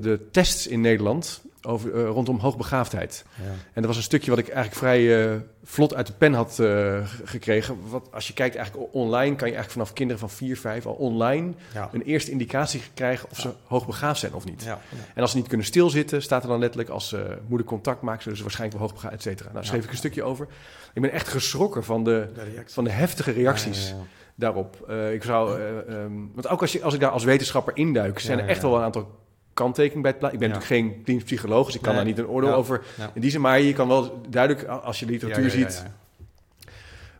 de tests in Nederland over, eh, rondom hoogbegaafdheid. Ja. En dat was een stukje wat ik eigenlijk vrij eh, vlot uit de pen had eh, gekregen. Wat, als je kijkt eigenlijk online, kan je eigenlijk vanaf kinderen van 4, 5 al online Ja. een eerste indicatie krijgen of Ja. ze hoogbegaafd zijn of niet. Ja. En als ze niet kunnen stilzitten, staat er dan letterlijk als ze moeder contact maken, zullen ze waarschijnlijk wel hoogbegaafd, et cetera. Nou, daar schreef ik een stukje over. Ik ben echt geschrokken van de, van de heftige reacties daarop. Eh, ik zou, eh, ehm, want ook als, je, als ik daar als wetenschapper induik, zijn er echt wel een aantal kanttekeningen bij het plaatsen. Ik ben Ja. natuurlijk geen klinisch psycholoog, dus ik kan Nee. daar niet een oordeel Ja. over Ja. in die zin. Maar je kan wel duidelijk, als je literatuur ziet...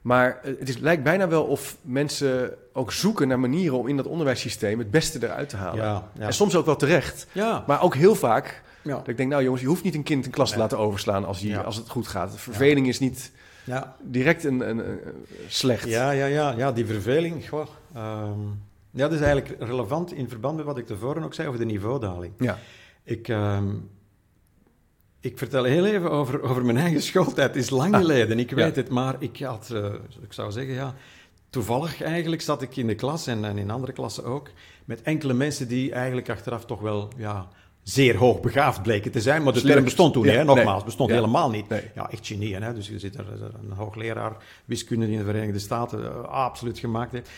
Maar eh, het is, lijkt bijna wel of mensen ook zoeken naar manieren om in dat onderwijssysteem het beste eruit te halen. En soms ook wel terecht. Maar ook heel vaak dat ik denk, nou jongens, je hoeft niet een kind een klas te laten overslaan als, Ja. als het goed gaat. Verveling is niet direct een, een, een- slecht. Ja, ja, ja, ja, die verveling. Goh, ehm, ja, dat is eigenlijk relevant in verband met wat ik tevoren ook zei over de niveaudaling. Ja. Ik, ehm, ik vertel heel even over, over mijn eigen schooltijd. Het is lang Ah, geleden, ik ja. weet het, maar ik had, eh, ik zou zeggen, ja, toevallig eigenlijk zat ik in de klas en, en in andere klassen ook, met enkele mensen die eigenlijk achteraf toch wel, ja, zeer hoogbegaafd bleken te zijn. Maar de term bestond toen, Ja, hè, nee. nogmaals, bestond Ja. helemaal niet. Nee. Ja, echt genieën. Hè? Dus je zit er een hoogleraar wiskunde in de Verenigde Staten, eh, absoluut gemaakt heeft.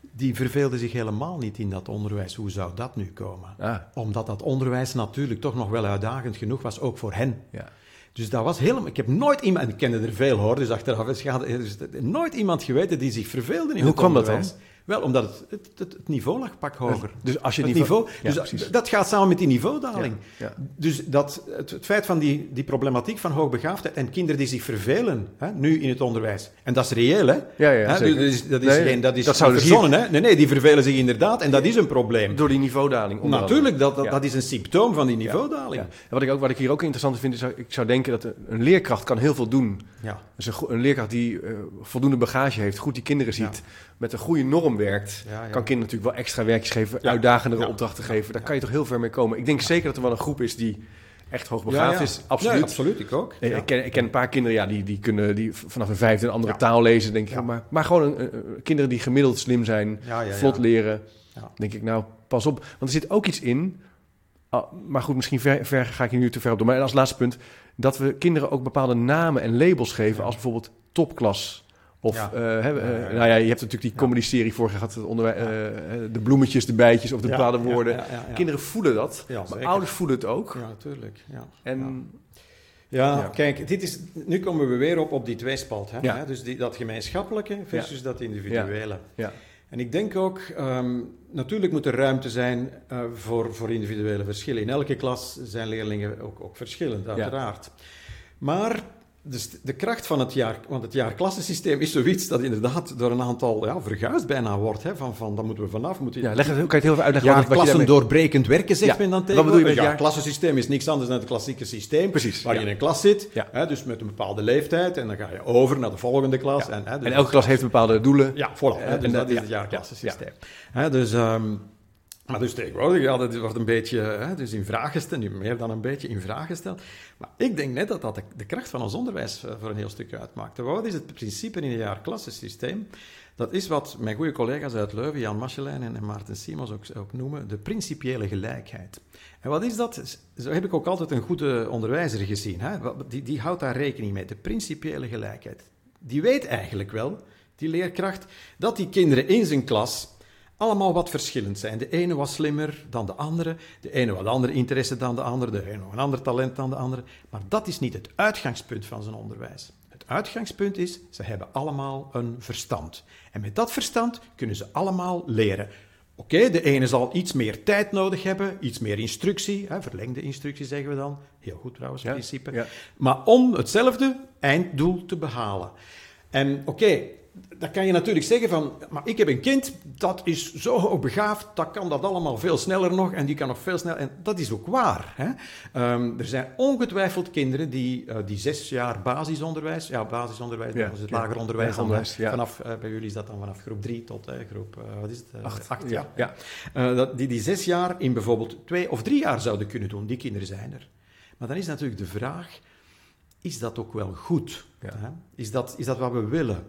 Die verveelde zich helemaal niet in dat onderwijs. Hoe zou dat nu komen? Ah, Omdat dat onderwijs natuurlijk toch nog wel uitdagend genoeg was, ook voor hen. ja. Dus dat was helemaal... Ik heb nooit iemand... en Ik kende er veel hoor, dus achteraf is er is nooit iemand geweten die zich verveelde in Hoe het kwam dat onderwijs. Wel, omdat het, het, het, het niveau lag pak hoger. Dus als je het niveau- niveau... Ja, dus precies. dat, gaat samen met die niveaudaling. Ja, ja. Dus dat, het, het feit van die, die problematiek van hoogbegaafdheid en kinderen die zich vervelen hè, nu in het onderwijs. En dat is reëel, hè? Ja, ja, Hè, zeker. Dat is, dat is, Nee, geen, dat is dat ze verzonnen, hè? Nee, nee, die vervelen zich inderdaad en dat is een probleem. Door die niveaudaling. Natuurlijk, dat, dat, Ja. dat is een symptoom van die niveaudaling. Ja. En wat, ik ook, wat ik hier ook interessant vind, is ik zou denken dat een- leerkracht kan heel veel doen. Ja. Dus een leerkracht die eh, voldoende bagage heeft, goed die kinderen ziet, met een goede norm werkt, Ja, ja. kan kinderen natuurlijk wel extra werkjes geven, Ja. uitdagendere opdrachten geven. Daar kan je toch heel ver mee komen. Ik denk zeker dat er wel een groep is die echt hoogbegaafd is. Absoluut. Absoluut, ik ook. Ik, ken, ik ken een paar kinderen ja, die, die kunnen die vanaf een vijfde een andere taal lezen, denk ik. Maar, maar gewoon een, kinderen die gemiddeld slim zijn, vlot leren. Ja. Denk ik, nou, pas op. Want er zit ook iets in. ah, maar goed, misschien ver, ver ga ik hier nu te ver op door. Maar als laatste punt, dat we kinderen ook bepaalde namen en labels geven, als bijvoorbeeld topklas. Of, Ja. eh, eh, nou ja, je hebt natuurlijk die comedy-serie voor gehad, het onderwij- eh, de bloemetjes, de bijtjes of de Ja, woorden. Kinderen voelen dat, maar zeker. ouders voelen het ook. Ja, natuurlijk. Ja. En Ja, kijk, dit is, nu komen we weer op, op die tweespalt. Hè? Dus die, dat gemeenschappelijke versus dat individuele. ja, En ik denk ook, ehm, natuurlijk moet er ruimte zijn voor, voor individuele verschillen. In elke klas zijn leerlingen ook, ook verschillend, uiteraard. Maar dus de kracht van het jaar, want het jaarklassensysteem is zoiets dat inderdaad door een aantal ja, verguisd bijna wordt. Hè, van, van, daar moeten we vanaf. Moeten ja, leg het, kan je het heel even uitleggen? wat- wat je Jaarklassen daarmee- doorbrekend werken, zegt Ja, men dan wat tegen. bedoel je met Het jaar- jaarklassensysteem is niks anders dan het klassieke systeem. Precies, Waar ja. je in een klas zit, Ja. hè, dus met een bepaalde leeftijd, en dan ga je over naar de volgende klas. En, hè, dus En elke klas heeft bepaalde doelen. ja, hè, En dus dat- dat is het jaarklassensysteem. Hè, dus, ehm, maar dus tegenwoordig, ja, dat wordt een beetje hè, dus in vraag gesteld, nu meer dan een beetje in vraag gesteld. Maar ik denk net dat dat de, kracht van ons onderwijs eh, voor een heel stuk uitmaakt. Wat is het principe in een jaarklassensysteem? Dat is wat mijn goede collega's uit Leuven, Jan Machelijn en en Maarten Simons ook, noemen, de principiële gelijkheid. En wat is dat? Zo heb ik ook altijd een goede onderwijzer gezien. Hè? Die, die houdt daar rekening mee, de principiële gelijkheid. Die weet eigenlijk wel, die leerkracht, dat die kinderen in zijn klas allemaal wat verschillend zijn. De ene was slimmer dan de andere, de ene wat andere interesse dan de andere, de ene nog een ander talent dan de andere. Maar dat is niet het uitgangspunt van zijn onderwijs. Het uitgangspunt is, ze hebben allemaal een verstand. En met dat verstand kunnen ze allemaal leren. Oké, de ene zal iets meer tijd nodig hebben, iets meer instructie, hè, verlengde instructie zeggen we dan. Heel goed trouwens, Ja, principe. ja. Maar om hetzelfde einddoel te behalen. En oké, dan kan je natuurlijk zeggen van, maar ik heb een kind, dat is zo hoogbegaafd, dat kan dat allemaal veel sneller nog en die kan nog veel sneller. En dat is ook waar. Hè? Ehm, er zijn ongetwijfeld kinderen die, eh, die zes jaar basisonderwijs, ja, basisonderwijs, Ja, dat is het ja. lager onderwijs, Ja, dan, onderwijs, hè, ja. vanaf, eh, bij jullie is dat dan vanaf groep drie tot eh, groep, eh, wat is het? Eh, Acht. acht Ja, ja. Eh, dat, die die zes jaar in bijvoorbeeld twee of drie jaar zouden kunnen doen. Die kinderen zijn er. Maar dan is natuurlijk de vraag, is dat ook wel goed? Ja. Hè? Is, dat, is dat wat we willen?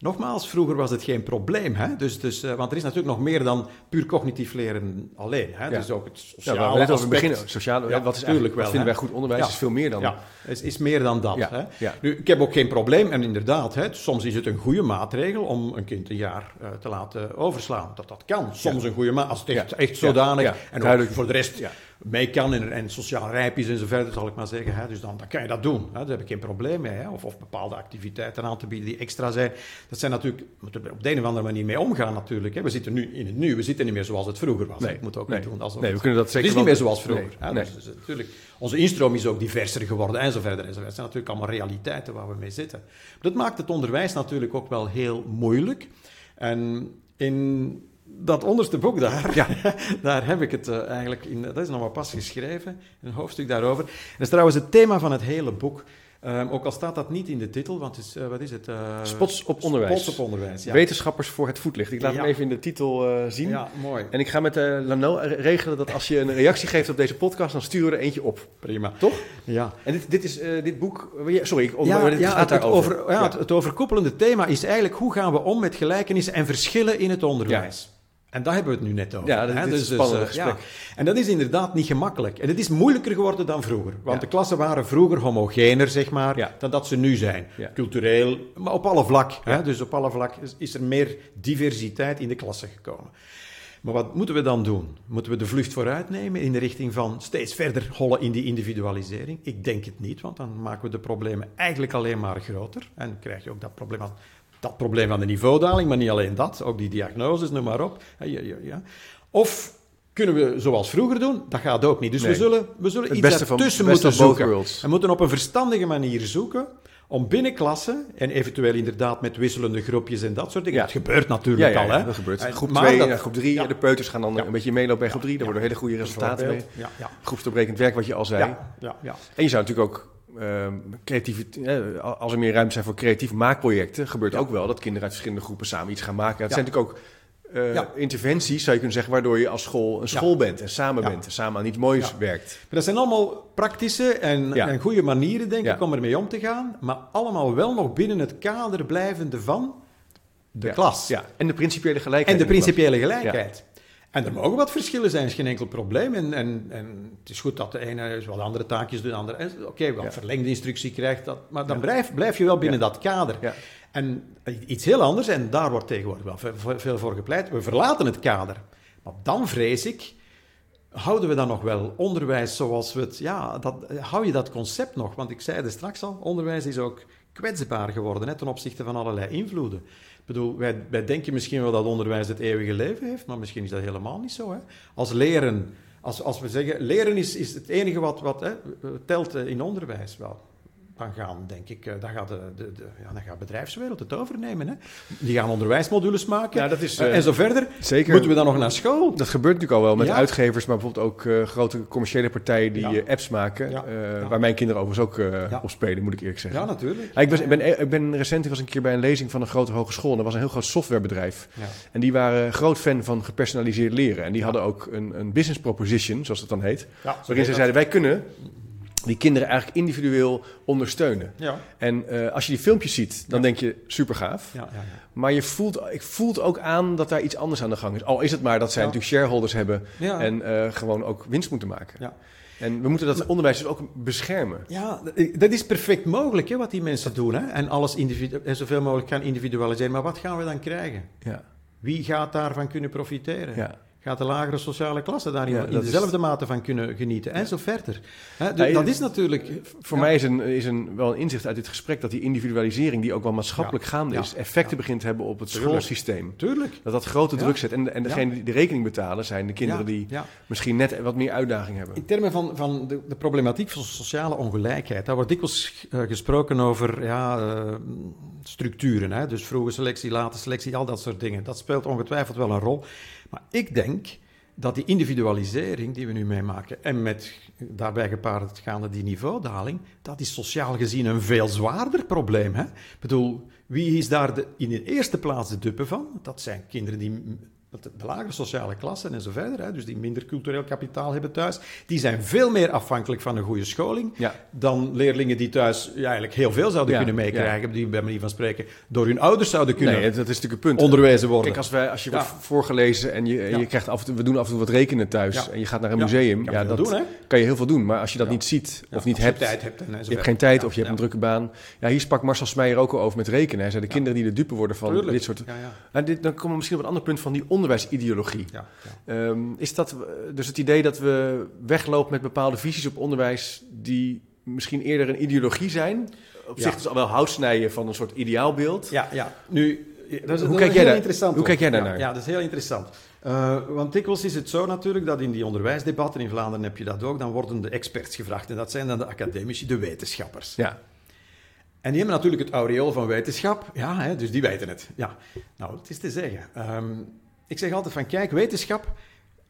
Nogmaals, vroeger was het geen probleem. Hè? Dus, dus, eh, want er is natuurlijk nog meer dan puur cognitief leren alleen. Hè? Ja. Dus ook het Ja, sociale waar we net over aspect. beginnen. Sociale, Ja, wat is eigenlijk, wel, wat vinden hè? wij goed onderwijs? Ja. is veel meer dan. Ja, is, is meer dan dat. Ja, Hè? ja. Nu, ik heb ook geen probleem, en inderdaad, hè, soms is het een goede maatregel om een kind een jaar eh, te laten overslaan. Dat dat kan. Soms een goede maat, als het echt, Ja. echt zodanig Ja. Ja. en ook voor de rest Ja. Mee kan en, en sociaal rijp is en zo verder, zal ik maar zeggen. Hè. Dus dan, dan kan je dat doen. Hè. Daar heb ik geen probleem mee. Hè. Of, of bepaalde activiteiten aan te bieden die extra zijn. Dat zijn natuurlijk, we moeten er op de een of andere manier mee omgaan natuurlijk. Hè. We zitten nu in het nu, we zitten niet meer zoals het vroeger was. Nee. Ik moet ook Nee. niet doen alsof Nee, we kunnen dat zeker Het is niet meer zoals vroeger. Nee. Hè. Nee. Dus, dus natuurlijk, onze instroom is ook diverser geworden en zo verder en zo verder. Dat zijn natuurlijk allemaal realiteiten waar we mee zitten. Dat maakt het onderwijs natuurlijk ook wel heel moeilijk. En in dat onderste boek daar, Ja. daar heb ik het eh, eigenlijk in, dat is nog maar pas geschreven, een hoofdstuk daarover. Dat is trouwens het thema van het hele boek. Ehm, ook al staat dat niet in de titel, want het is, eh, wat is het? eh, Spots op onderwijs. Spots op onderwijs, ja. Wetenschappers voor het voetlicht. Ik laat Ja. hem even in de titel zien. Ja, mooi. En ik ga met Lano regelen dat als je een reactie geeft op deze podcast, dan sturen we er eentje op. Prima. Toch? Ja. En dit, dit is dit boek. Sorry, ik, Ja, dit ja, gaat het, over, ja, Het, het overkoepelende thema is eigenlijk hoe gaan we om met gelijkenissen en verschillen in het onderwijs. En daar hebben we het nu net over. Ja, dat- hè. is een Dus- spannend dus, eh, gesprek. ja. En dat is inderdaad niet gemakkelijk. En het is moeilijker geworden dan vroeger. Want de klassen waren vroeger homogener, zeg maar, Ja. dan dat ze nu zijn. Cultureel, maar op alle vlak. Hè. Dus op alle vlak is, is er meer diversiteit in de klassen gekomen. Maar wat moeten we dan doen? Moeten we de vlucht vooruit nemen in de richting van steeds verder hollen in die individualisering? Ik denk het niet, want dan maken we de problemen eigenlijk alleen maar groter. En krijg je ook dat probleem van, dat probleem van de niveaudaling, maar niet alleen dat, ook die diagnoses, noem maar op. Ja, ja, ja, ja. Of kunnen we zoals vroeger doen? Dat gaat ook niet. Dus Nee. we zullen, we zullen iets ertussen moeten zoeken. worlds. We moeten op een verstandige manier zoeken om binnen klassen, en eventueel inderdaad met wisselende groepjes en dat soort dingen. Ja. Het gebeurt natuurlijk ja, al, hè? dat gebeurt. Eh, Groep maar 2 dat- en groep 3, ja. de peuters gaan dan een beetje meelopen bij groep 3. Daar worden hele goede resultaten mee. Ja, ja. Groepsopbrekend werk, wat je al zei. Ja, ja, ja. En je zou natuurlijk ook ehm creatieve, eh, als er meer ruimte zijn voor creatieve maakprojecten, gebeurt ook wel dat kinderen uit verschillende groepen samen iets gaan maken. Het Ja. zijn natuurlijk ook eh, Ja. interventies, zou je kunnen zeggen, waardoor je als school een school bent en samen Ja. bent en samen aan iets moois werkt. Maar dat zijn allemaal praktische en, en goede manieren, denk ik, om ermee om te gaan. Maar allemaal wel nog binnen het kader blijvende van de klas. Ja. En de principiële gelijkheid. En de principiële gelijkheid. En er mogen wat verschillen zijn, is geen enkel probleem. En, en, en het is goed dat de ene wat andere taakjes doet, de andere... en Oké, wat Ja. verlengde instructie krijgt, dat, maar dan blijf, blijf je wel binnen Ja. dat kader. En iets heel anders, en daar wordt tegenwoordig wel ve- ve- veel voor gepleit, we verlaten het kader. Maar dan vrees ik, houden we dan nog wel onderwijs zoals we het... Ja, dat, hou je dat concept nog? Want ik zei het straks al, onderwijs is ook kwetsbaar geworden hè, ten opzichte van allerlei invloeden. Ik bedoel, wij, wij denken misschien wel dat onderwijs het eeuwige leven heeft, maar misschien is dat helemaal niet zo. Hè? Als leren, als, als we zeggen, leren is, is het enige wat, wat hè, telt eh, in onderwijs wel. Dan gaan, denk ik, eh, dan gaat de, de, de, ja, dan gaat de bedrijfswereld het overnemen. Hè? Die gaan onderwijsmodules maken Ja, dat is, eh, eh, en zo verder. Zeker. Moeten we dan nog naar school? Dat gebeurt natuurlijk al wel met Ja. uitgevers, maar bijvoorbeeld ook eh, grote commerciële partijen die Ja. apps maken. Ja. eh, Ja. Waar mijn kinderen overigens ook eh, Ja. op spelen, moet ik eerlijk zeggen. Ja, natuurlijk. Ja, ik, was, ik, ben, ik ben recent ik was een keer bij een lezing van een grote hogeschool. En dat was een heel groot softwarebedrijf. Ja. En die waren groot fan van gepersonaliseerd leren. En die hadden ook een, een business proposition, zoals dat dan heet. Ja, Waarin ze zeiden, wij kunnen die kinderen eigenlijk individueel ondersteunen. Ja, En eh, als je die filmpjes ziet, dan denk je super gaaf. ja, ja. ja. Maar je voelt, ik voelt ook aan dat daar iets anders aan de gang is. Al is het maar dat zij natuurlijk shareholders hebben en eh, gewoon ook winst moeten maken. Ja. En we moeten dat onderwijs dus ook beschermen. Ja, dat is perfect mogelijk hè, wat die mensen doen. Hè? En alles en zoveel mogelijk gaan individualiseren. Maar wat gaan we dan krijgen? Ja, Wie gaat daarvan kunnen profiteren? ja. Gaat de lagere sociale klasse daar Ja, in is- dezelfde mate van kunnen genieten? En zo verder. Hè, dus Ja, dat is natuurlijk... Voor ja. mij is, een, is een, wel een inzicht uit dit gesprek dat die individualisering, die ook wel maatschappelijk gaande is, effecten begint te hebben op het Tuurlijk. schoolsysteem. Tuurlijk. Dat dat grote druk zet. En, en degene die de rekening betalen zijn de kinderen die misschien net wat meer uitdaging hebben. In termen van, van de, de problematiek van sociale ongelijkheid, daar wordt dikwijls eh, gesproken over ja, eh, structuren. Hè? Dus vroege selectie, late selectie, al dat soort dingen. Dat speelt ongetwijfeld wel een rol. Maar ik denk dat die individualisering die we nu meemaken en met daarbij gepaard gaande die niveaudaling, dat is sociaal gezien een veel zwaarder probleem. Hè? Ik bedoel, wie is daar de, in de eerste plaats de dupe van? Dat zijn kinderen die de de lagere sociale klassen en zo verder, hè, dus die minder cultureel kapitaal hebben thuis, die zijn veel meer afhankelijk van een goede scholing Ja. dan leerlingen die thuis ja, eigenlijk heel veel zouden Ja, kunnen meekrijgen, die bij manier van spreken door hun ouders zouden kunnen Nee, dat is natuurlijk een punt. onderwezen worden. Kijk, als, wij, als je Ja. wordt voorgelezen en je, en Ja. je krijgt af en toe, we doen af en toe wat rekenen thuis Ja. en je gaat naar een Ja, museum, kan ja, dat doen, hè? kan je heel veel doen. Maar als je dat Ja. niet ziet Ja, of niet als hebt, je tijd hebt. En, je hebt geen tijd Ja, of je hebt een drukke baan. Ja, hier sprak Marcel Smeijer ook al over met rekenen. Hij zei de kinderen die de dupe worden van Tuurlijk. dit soort... Ja, ja. Nou, dit, dan komen we misschien op een ander punt van die onderwijsideologie. Ja, ja. Ehm, is dat eh, dus het idee dat we weglopen met bepaalde visies op onderwijs die misschien eerder een ideologie zijn? Op Ja. zich dus al wel houtsnijden van een soort ideaalbeeld. Ja, ja. Nu, dat is, Hoe dat kijk is jij heel daar- interessant. hoe kijk jij Ja, daarnaar? Ja, dat is heel interessant. Eh, want dikwijls is het zo natuurlijk dat in die onderwijsdebatten, in Vlaanderen heb je dat ook, dan worden de experts gevraagd. En dat zijn dan de academici, de wetenschappers. Ja. En die hebben natuurlijk het aureool van wetenschap. Ja, hè, dus die weten het. Ja. Nou, het is te zeggen. Ehm, ik zeg altijd van, kijk, wetenschap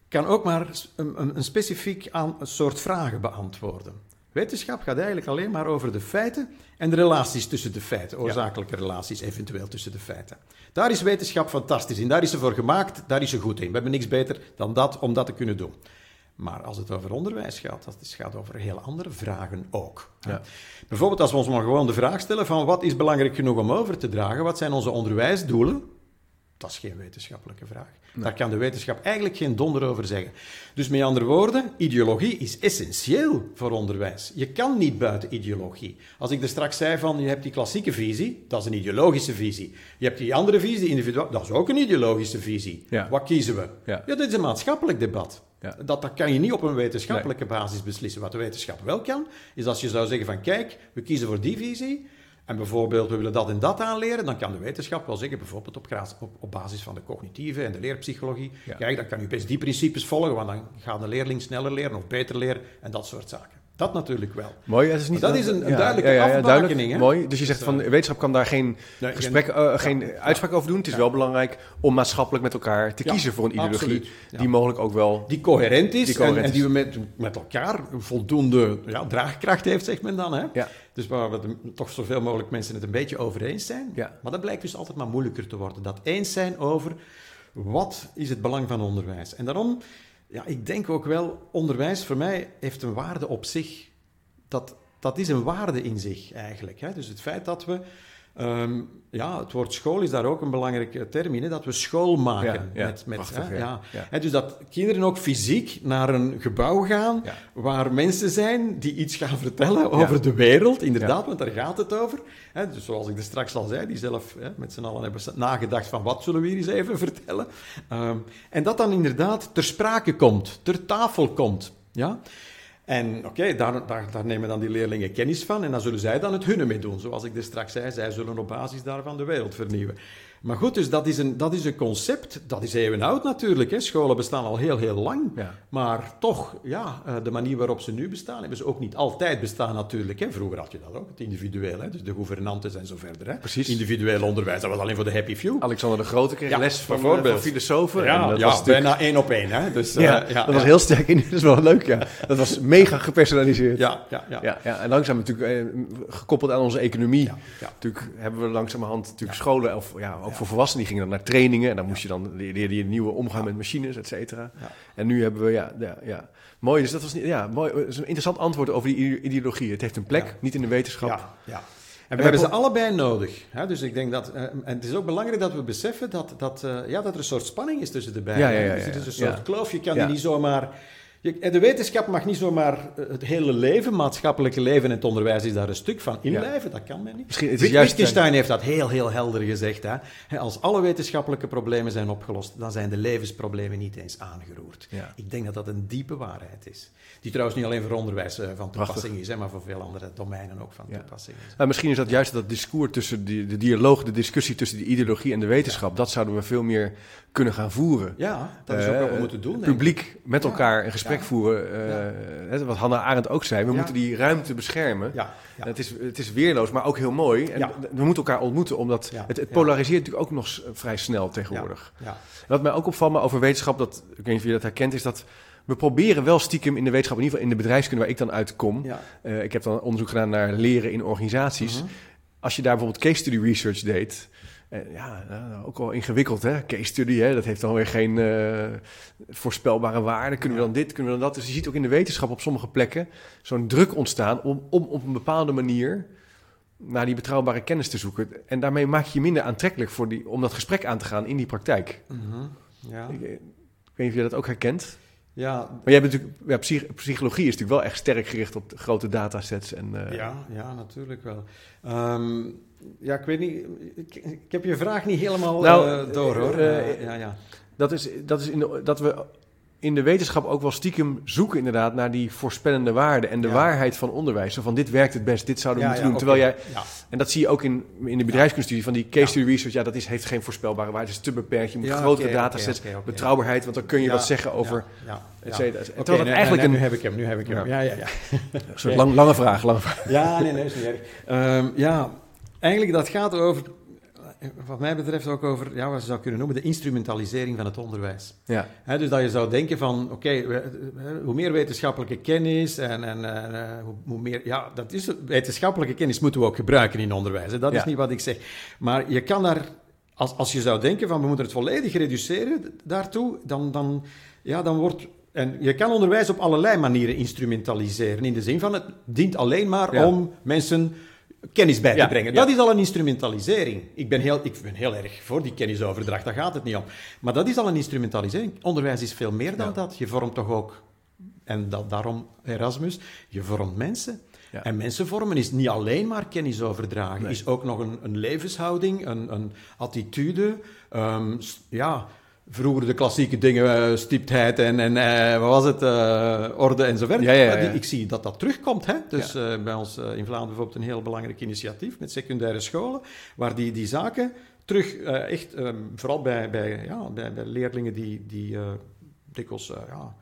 kan ook maar een, een, een specifiek aan een soort vragen beantwoorden. Wetenschap gaat eigenlijk alleen maar over de feiten en de relaties tussen de feiten, oorzakelijke relaties eventueel tussen de feiten. Daar is wetenschap fantastisch in, daar is ze voor gemaakt, daar is ze goed in. We hebben niks beter dan dat om dat te kunnen doen. Maar als het over onderwijs gaat, dat is, gaat over heel andere vragen ook. Ja. Bijvoorbeeld als we ons maar gewoon de vraag stellen van wat is belangrijk genoeg om over te dragen, wat zijn onze onderwijsdoelen? Dat is geen wetenschappelijke vraag. Daar kan de wetenschap eigenlijk geen donder over zeggen. Dus met andere woorden, ideologie is essentieel voor onderwijs. Je kan niet buiten ideologie. Als ik er straks zei van, je hebt die klassieke visie, dat is een ideologische visie. Je hebt die andere visie, individueel, dat is ook een ideologische visie. Ja. Wat kiezen we? Ja. Ja, dit is een maatschappelijk debat. Ja. Dat, dat kan je niet op een wetenschappelijke basis beslissen. Wat de wetenschap wel kan, is als je zou zeggen van kijk, we kiezen voor die visie en bijvoorbeeld we willen dat en dat aanleren, dan kan de wetenschap wel zeggen, bijvoorbeeld op, graas- op, op basis van de cognitieve en de leerpsychologie, Ja. kijk, dan kan u best die principes volgen, want dan gaat de leerling sneller leren of beter leren en dat soort zaken. Dat natuurlijk wel. Mooi, het is niet Dat is een- een duidelijke afbakening, hè? Mooi, dus je zegt van wetenschap kan daar geen, Nee, gesprek, eh, geen uitspraak over doen. Het is wel belangrijk om maatschappelijk met elkaar te Ja, kiezen voor een ideologie ja. die mogelijk ook wel... Die coherent is Die coherent en, die we met, met elkaar voldoende ja, draagkracht heeft, zegt men dan. Hè? Ja. Dus waar we de- toch zoveel mogelijk mensen het een beetje over eens zijn. Ja. Maar dat blijkt dus altijd maar moeilijker te worden. Dat eens zijn over wat is het belang van onderwijs. En daarom, ja, ik denk ook wel, onderwijs voor mij heeft een waarde op zich. Dat, dat is een waarde in zich eigenlijk. Hè? Dus het feit dat we... ehm, ja, het woord school is daar ook een belangrijke term in, hè, dat we school maken. Ja, ja, met, met, prachtig, hè, ja. Hè, dus dat kinderen ook fysiek naar een gebouw gaan waar mensen zijn die iets gaan vertellen over de wereld, inderdaad, want daar gaat het over. Hè, dus zoals ik er straks al zei, die zelf hè, met z'n allen hebben nagedacht van wat zullen we hier eens even vertellen. Ehm, en dat dan inderdaad ter sprake komt, ter tafel komt. Ja? En oké, daar, daar, nemen dan die leerlingen kennis van en dan zullen zij dan het hunne mee doen. Zoals ik er straks zei, zij zullen op basis daarvan de wereld vernieuwen. Maar goed, dus dat is een, dat is een concept, dat is oud natuurlijk. Hè. Scholen bestaan al heel, heel lang. Ja. Maar toch, ja, eh, de manier waarop ze nu bestaan, hebben ze ook niet altijd bestaan natuurlijk. Hè. Vroeger had je dat ook, het individueel, hè. dus de gouvernantes en zo verder. Hè. Precies. Individueel onderwijs, dat was alleen voor de happy few. Alexander de Grote kreeg Ja, les van, eh, bijvoorbeeld. van filosofen. Ja, en dat ja was natuurlijk- bijna één op één. Hè. Dus, eh, ja, ja, dat was heel sterk. in. Dat is wel leuk, ja. Dat was mega gepersonaliseerd. Ja, ja, ja. Ja, ja, en langzaam natuurlijk eh, gekoppeld aan onze economie. Natuurlijk hebben we langzamerhand natuurlijk scholen, of ja, ook voor volwassenen, die gingen dan naar trainingen. En dan moest je dan leerde je nieuwe omgaan met machines, et cetera. En nu hebben we, ja, ja, ja. Mooi, dus dat was niet, ja, mooi. Dat is een interessant antwoord over die ide- ideologie. Het heeft een plek, niet in de wetenschap. Ja, ja. En we hebben ze allebei nodig. Hè? Dus ik denk dat, eh, en het is ook belangrijk dat we beseffen dat, dat, eh, ja, dat er een soort spanning is tussen de beiden. Ja, ja, ja, dus ja, is een soort kloof. Je kan die niet zomaar. De wetenschap mag niet zomaar eh, het hele leven, maatschappelijke leven en het onderwijs is daar een stuk van inlijven. Dat kan men niet. Misschien- het is Wit- juist, Wittgenstein heeft dat heel, heel helder gezegd. Hè? Als alle wetenschappelijke problemen zijn opgelost, dan zijn de levensproblemen niet eens aangeroerd. Ja. Ik denk dat dat een diepe waarheid is. Die trouwens niet alleen voor onderwijs eh, van toepassing is, hè, maar voor veel andere domeinen ook van Ja. toepassing is. Nou, misschien is dat juist dat discours tussen die, de dialoog, de discussie tussen de ideologie en de wetenschap. Dat zouden we veel meer kunnen gaan voeren. Ja, dat is ook Eh, wat we moeten doen. Publiek met Ja. elkaar een gesprek Voeren. eh, hè, wat Hannah Arendt ook zei. We moeten die ruimte beschermen. Het, is, het is weerloos, maar ook heel mooi. En Ja. we moeten elkaar ontmoeten, omdat het, het polariseert natuurlijk ook nog s- vrij snel tegenwoordig. Ja. Wat mij ook opvalt maar over wetenschap, dat, ik weet niet of je dat herkent, is dat we proberen wel stiekem in de wetenschap, in ieder geval in de bedrijfskunde waar ik dan uitkom. Ja. Eh, ik heb dan onderzoek gedaan naar leren in organisaties. Mhm. Als je daar bijvoorbeeld case study research deed, ja, nou, ook wel ingewikkeld hè, case study, hè, dat heeft dan weer geen eh, voorspelbare waarde. Kunnen we dan dit, kunnen we dan dat? Dus je ziet ook in de wetenschap op sommige plekken zo'n druk ontstaan om, om op een bepaalde manier naar die betrouwbare kennis te zoeken. En daarmee maak je je minder aantrekkelijk voor die, om dat gesprek aan te gaan in die praktijk. Mhm. Ja. Ik, eh, ik weet niet of je dat ook herkent. Ja. Maar jij bent natuurlijk, ja, psych- psychologie is natuurlijk wel echt sterk gericht op grote datasets. En, eh, Ja, ja, natuurlijk wel. Ehm, ja, ik weet niet. Ik, ik heb je vraag niet helemaal Nou, eh, door hoor. eh, Eh, ja, ja. Dat is, dat is in de, dat we in de wetenschap ook wel stiekem zoeken inderdaad naar die voorspellende waarde en de Ja. waarheid van onderwijs. Zo van dit werkt het best, dit zouden we Ja, moeten ja, doen. Terwijl jij, en dat zie je ook in, in de bedrijfskunststudie van die case study research. Ja, dat is, heeft geen voorspelbare waarde, het is te beperkt. Je moet grotere datasets, betrouwbaarheid, want dan kun je wat zeggen over et cetera. Oké, Terwijl nee, eigenlijk nee, een nu heb ik hem, nu heb ik hem. Ja. Ja, ja, ja. een soort lang, lange vraag. Lange vraag. Ja, nee, nee, is niet erg. Ehm, ja, eigenlijk dat gaat over, wat mij betreft ook over, ja, wat je zou kunnen noemen, de instrumentalisering van het onderwijs. Ja, dus dat je zou denken van, oké, eh, hoe meer wetenschappelijke kennis en, en eh, hoe, hoe meer... Ja, dat is, wetenschappelijke kennis moeten we ook gebruiken in onderwijs. Hè. Dat Ja. is niet wat ik zeg. Maar je kan daar, als, als je zou denken van, we moeten het volledig reduceren daartoe, dan, dan, ja, dan wordt... En je kan onderwijs op allerlei manieren instrumentaliseren. In de zin van, het dient alleen maar Ja. om mensen kennis bij te Ja, brengen. ja. Dat is al een instrumentalisering. Ik ben, heel, ik ben heel erg voor die kennisoverdracht, daar gaat het niet om. Maar dat is al een instrumentalisering. Onderwijs is veel meer dan Ja. dat. Je vormt toch ook, en dat, daarom Erasmus, je vormt mensen. En mensen vormen is niet alleen maar kennis overdragen, is ook nog een, een levenshouding, een, een attitude. ehm, ja, vroeger de klassieke dingen, eh, stiptheid en, en eh, wat was het, eh, orde en zo verder. Ja, ja, die- ja. ik zie dat dat terugkomt. Hè? Dus bij ons in Vlaanderen bijvoorbeeld een heel belangrijk initiatief met secundaire scholen, waar die, die zaken terug echt, ehm, vooral bij, bij, ja, bij, bij leerlingen die, die dikwijls ja,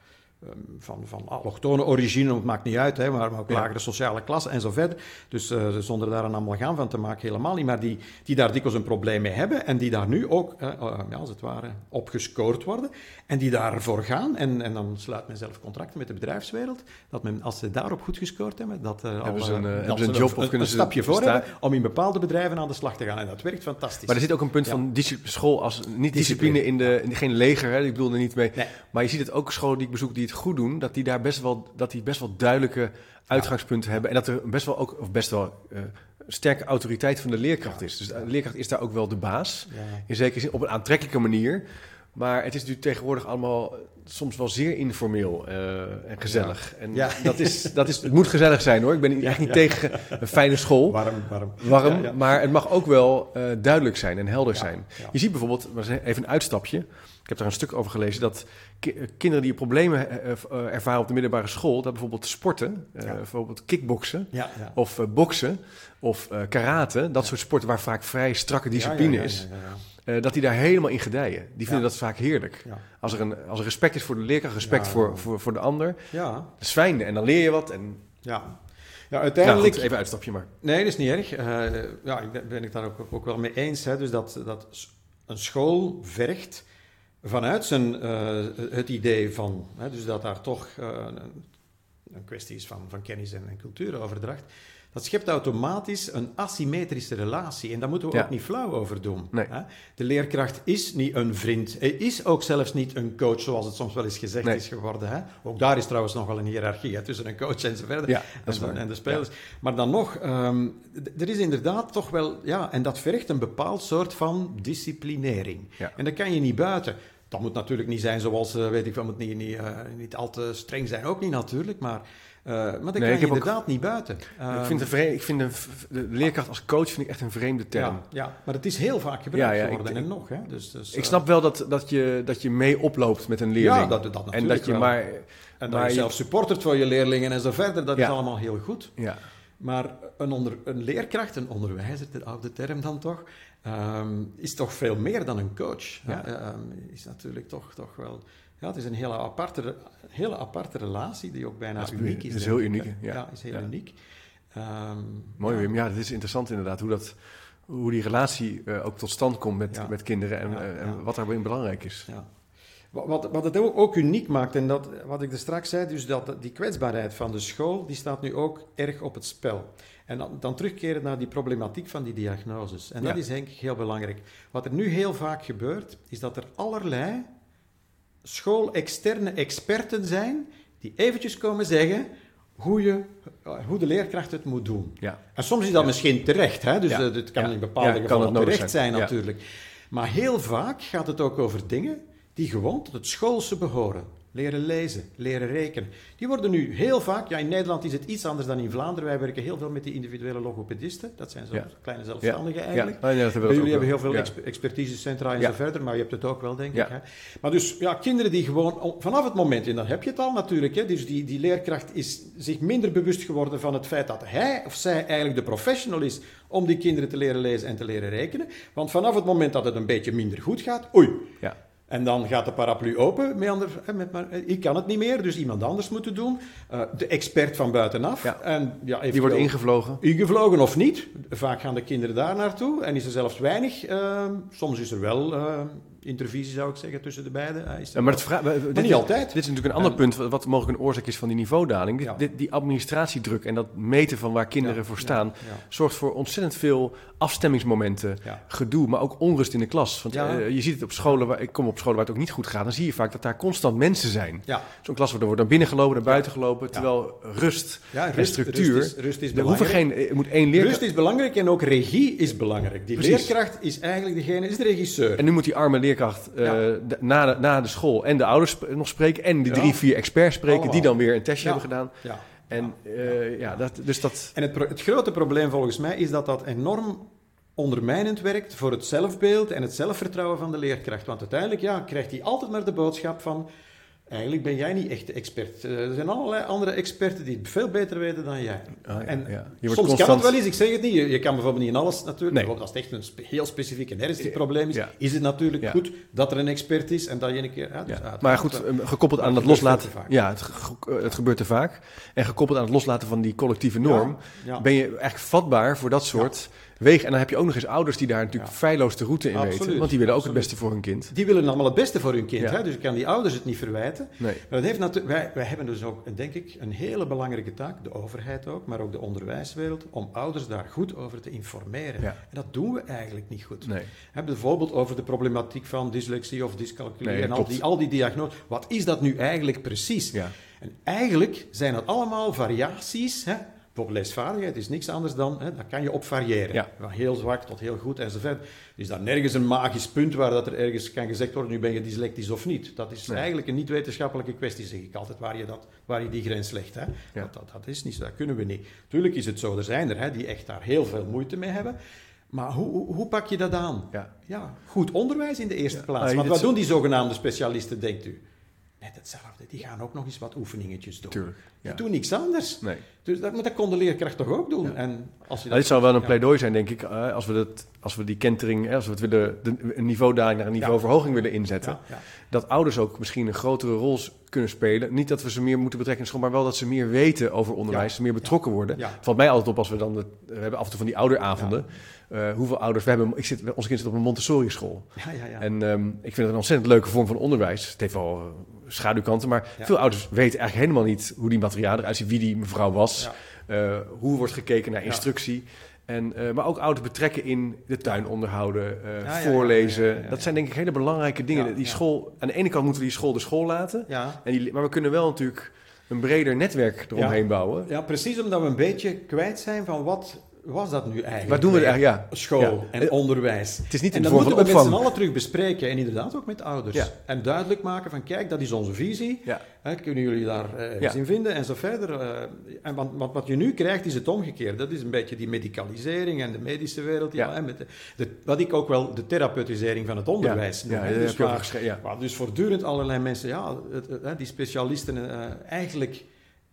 van, van allochtone origine, het maakt niet uit, hè, maar, maar ook Ja. lagere sociale klasse en zo verder. Dus eh, zonder daar een amalgaam van te maken, helemaal niet. Maar die, die daar dikwijls een probleem mee hebben en die daar nu ook, eh, ja, als het ware, op gescoord worden. En die daarvoor gaan. En, en dan sluit men zelf contracten met de bedrijfswereld. Dat men, als ze daarop goed gescoord hebben, dat, eh, al, ze een, dat hebben ze een job of een, kunnen een ze stapje voor hebben om in bepaalde bedrijven aan de slag te gaan. En dat werkt fantastisch. Maar er zit ook een punt Ja. van school als niet discipline in de in, geen leger, hè, ik bedoel er niet mee. Nee. Maar je ziet het ook scholen die ik bezoek die het goed doen, dat die daar best wel dat die best wel duidelijke uitgangspunten hebben en dat er best wel ook of best wel eh, sterke autoriteit van de leerkracht is. Dus de leerkracht is daar ook wel de baas. Ja. In zekere zin op een aantrekkelijke manier. Maar het is natuurlijk tegenwoordig allemaal soms wel zeer informeel eh, en gezellig. En Ja. Dat is, dat is, het moet gezellig zijn hoor. Ik ben echt niet ja. tegen een fijne school. Warm, warm. Warm, maar het mag ook wel eh, duidelijk zijn en helder zijn. Je ziet bijvoorbeeld, even een uitstapje. Ik heb daar een stuk over gelezen dat ki- eh, kinderen die problemen eh, eh, ervaren op de middelbare school, dat bijvoorbeeld sporten, bijvoorbeeld kickboksen Ja, ja. of boksen of eh, karate, dat soort sporten waar vaak vrij strakke discipline is, dat die daar helemaal in gedijen. Die vinden dat vaak heerlijk. Als, er een, als er respect is voor de leerkracht, respect voor, voor, voor de ander, Ja, dat is fijn. En dan leer je wat. En, ja. Ja, nou, uiteindelijk... goed, even uitstapje maar. Nee, dat is niet erg. Eh, ja, ik ben, ben ik daar ook, ook wel mee eens. Hè. Dus dat, dat een school vergt vanuit eh, het idee van... Hè, dus dat daar toch eh, een, een kwestie is van, van kennis en, en cultuuroverdracht. Dat schept automatisch een asymmetrische relatie. En daar moeten we Ja. ook niet flauw over doen. Nee. De leerkracht is niet een vriend. Hij is ook zelfs niet een coach, zoals het soms wel eens gezegd Nee. is geworden. Hè. Ook daar is trouwens nog wel een hiërarchie hè, tussen een coach en zo verder. Ja, dat en, de spelers. Maar dan nog, ehm, er is inderdaad toch wel, ja, en dat vergt een bepaald soort van disciplinering. En dat kan je niet buiten. Dat moet natuurlijk niet zijn zoals, eh, weet ik wel, moet niet, niet, eh, niet al te streng zijn, ook niet natuurlijk, maar, eh, maar dat Nee, kan ik je heb ook- inderdaad niet buiten. ik Ehm, vind, een vreemde, ik vind de leerkracht als coach vind ik echt een vreemde term. ja, ja, maar het is heel vaak gebruikt Ja, ja, ik- geworden ik- en nog. Hè? Dus, dus, Ik eh, snap wel dat, dat, je, dat je mee oploopt met een leerling. Ja, dat, dat natuurlijk en dat je wel. maar... En dat je zelf supportert voor je leerlingen en zo verder, dat is allemaal heel goed. Ja, Maar een, onder, een leerkracht, een onderwijzer, de oude term dan toch, ehm, is toch veel meer dan een coach. Ja. Ehm, is natuurlijk toch, toch wel... Ja, het is een hele aparte, hele aparte relatie die ook bijna uniek is. dat is heel uniek? Ja. Ja, is heel Ja. uniek. Ehm, mooi ja. Wim. Ja, dat is interessant inderdaad. Hoe, dat, hoe die relatie eh, ook tot stand komt met, Ja. met kinderen en, eh, en wat daarin belangrijk is. Ja. Wat, wat, het ook, uniek maakt, en dat, wat ik er straks zei, dus dat die kwetsbaarheid van de school, die staat nu ook erg op het spel. En dan, dan terugkeren naar die problematiek van die diagnoses. En dat is denk ik heel belangrijk. Wat er nu heel vaak gebeurt, is dat er allerlei schoolexterne experten zijn die eventjes komen zeggen hoe, je, hoe de leerkracht het moet doen. Ja, En soms is dat misschien terecht, hè? dus Ja. eh, het kan in bepaalde gevallen terecht zijn, zijn. Natuurlijk. Maar heel vaak gaat het ook over dingen die gewoon tot het schoolse behoren. Leren lezen, leren rekenen. Die worden nu heel vaak, ja in Nederland is het iets anders dan in Vlaanderen. Wij werken heel veel met die individuele logopedisten. Dat zijn zo Ja. kleine ja. zelfstandigen ja. eigenlijk. Dat dat jullie hebben heel veel Ja. exp- expertisecentra en Ja. zo verder, maar je hebt het ook wel, denk Ja. ik. Hè? Maar dus, ja, kinderen die gewoon, vanaf het moment, en dan heb je het al natuurlijk, hè, dus die, die leerkracht is zich minder bewust geworden van het feit dat hij of zij eigenlijk de professional is om die kinderen te leren lezen en te leren rekenen. Want vanaf het moment dat het een beetje minder goed gaat, oei, Ja. En dan gaat de paraplu open. Met ander, met maar, ik kan het niet meer, dus iemand anders moet het doen. Eh, de expert van buitenaf. Ja. En, ja, Die wordt ingevlogen. Ingevlogen of niet. Vaak gaan de kinderen daar naartoe. En is er zelfs weinig. ehm, soms is er wel ehm, intervisie, zou ik zeggen, tussen de beiden. Ja, maar het vra- we- dit, niet is- altijd. Dit is natuurlijk een ander En- punt wat- mogelijk een oorzaak is van die niveaudaling. Dit- Ja. dit- die administratiedruk en dat meten van waar kinderen Ja, voor staan... zorgt voor ontzettend veel afstemmingsmomenten, gedoe, maar ook onrust in de klas. Want eh, je ziet het op scholen, waar, ik kom op scholen waar het ook niet goed gaat, dan zie je vaak dat daar constant mensen zijn. Ja. Zo'n klas wordt, er wordt naar binnen gelopen, naar buiten gelopen, terwijl rust en structuur... Rust is, rust is er, belangrijk. geen, er moet één leerkracht... Rust is belangrijk en ook regie is belangrijk. Die Precies. leerkracht is eigenlijk degene, is de regisseur. En nu moet die arme leerkracht eh, de- na, de, na de school en de ouders nog spreken en die Ja. drie, vier experts spreken Allemaal. die dan weer een testje hebben gedaan. Ja. En eh, ja, dat, dus dat... En het, het grote probleem volgens mij is dat dat enorm ondermijnend werkt voor het zelfbeeld en het zelfvertrouwen van de leerkracht. Want uiteindelijk ja, krijgt hij altijd maar de boodschap van... Eigenlijk ben jij niet echt de expert. Eh, Er zijn allerlei andere experten die het veel beter weten dan jij. Ah, ja, en ja. Soms wordt kan constant- het wel eens, ik zeg het niet. Je, je kan bijvoorbeeld niet in alles natuurlijk. Nee. Als het echt een spe- heel specifiek en ernstig probleem is, Ja. is het natuurlijk goed dat er een expert is en dat je een keer... Ja, dus uiteraard, Maar goed, eh, gekoppeld aan gebeurt loslaten... Ja, het, ge- eh, het gebeurt te vaak. En gekoppeld aan het loslaten van die collectieve norm... Ben je eigenlijk vatbaar voor dat soort wegen. En dan heb je ook nog eens ouders die daar natuurlijk feilloos de route in Absoluut, weten. Want die willen ook het beste voor hun kind. Die willen allemaal het beste voor hun kind, hè? dus ik kan die ouders het niet verwijten. Nee. Maar dat heeft wij, wij hebben dus ook, denk ik, een hele belangrijke taak, de overheid ook, maar ook de onderwijswereld, om ouders daar goed over te informeren. En dat doen we eigenlijk niet goed. Nee. Bijvoorbeeld over de problematiek van dyslexie of dyscalculie Nee, en al die, al die diagnoses. Wat is dat nu eigenlijk precies? Ja. En eigenlijk zijn dat allemaal variaties. Hè? Bijvoorbeeld leesvaardigheid is niks anders dan, hè, daar kan je op variëren. Ja. Van heel zwak tot heel goed enzovoort. Is daar nergens een magisch punt waar dat er ergens kan gezegd worden, nu ben je dyslectisch of niet. Dat is Nee. eigenlijk een niet-wetenschappelijke kwestie, zeg ik altijd, waar je, dat, waar je die grens legt. Hè? Ja. Dat, dat, dat is niet zo, dat kunnen we niet. Tuurlijk is het zo, er zijn er hè, die echt daar heel veel moeite mee hebben. Maar hoe, hoe, hoe pak je dat aan? Ja. Ja, goed onderwijs in de eerste plaats. Ah, Want wat doen die zogenaamde specialisten, denkt u? Net hetzelfde. Die gaan ook nog eens wat oefeningetjes doen. Tuurlijk. Ja. Die doen niks anders. Nee. Dus dat, maar dat kon de leerkracht toch ook doen? Ja. En als je Nou, dit zou wel een pleidooi zijn, denk ik, eh, als we, dat, als we die kentering, hè, als we het willen, de, een niveaudaling naar een niveauverhoging willen inzetten. Dat ouders ook misschien een grotere rol kunnen spelen. Niet dat we ze meer moeten betrekken in school, maar wel dat ze meer weten over onderwijs, meer betrokken worden. Valt mij altijd op als we dan, de, we hebben af en toe van die ouderavonden. Eh, hoeveel ouders, we hebben, ik zit, onze kind zit op een Montessori school. Ja, ja, ja. En ehm, ik vind het een ontzettend leuke vorm van onderwijs. Het heeft wel eh, schaduwkanten, maar Ja. veel ouders weten eigenlijk helemaal niet hoe die materialen eruit ziet, wie die mevrouw was, Ja. eh, hoe wordt gekeken naar instructie. En, eh, maar ook ouders betrekken in de tuin onderhouden, eh, Ja, voorlezen. ja, ja. Dat zijn denk ik hele belangrijke dingen. Die school, aan de ene kant moeten we die school de school laten. Ja. En die, maar we kunnen wel natuurlijk een breder netwerk eromheen bouwen. ja, precies omdat we een beetje kwijt zijn van wat was dat nu eigenlijk? Waar doen we eigenlijk? Ja. School Ja. en onderwijs. Het is niet En vorm moeten we met z'n allen terug bespreken en inderdaad ook met ouders. Ja. En duidelijk maken van kijk, dat is onze visie. Hè, kunnen jullie daar Ja. in vinden en zo verder. eh, en want, want wat je nu krijgt is het omgekeerd. Dat is een beetje die medicalisering en de medische wereld. Ja. Met de, de- wat ik ook wel de therapeutisering van het onderwijs noem. ja, hè. dus waar- waar dus voortdurend allerlei mensen, ja, het, het, hè, die specialisten eh, eigenlijk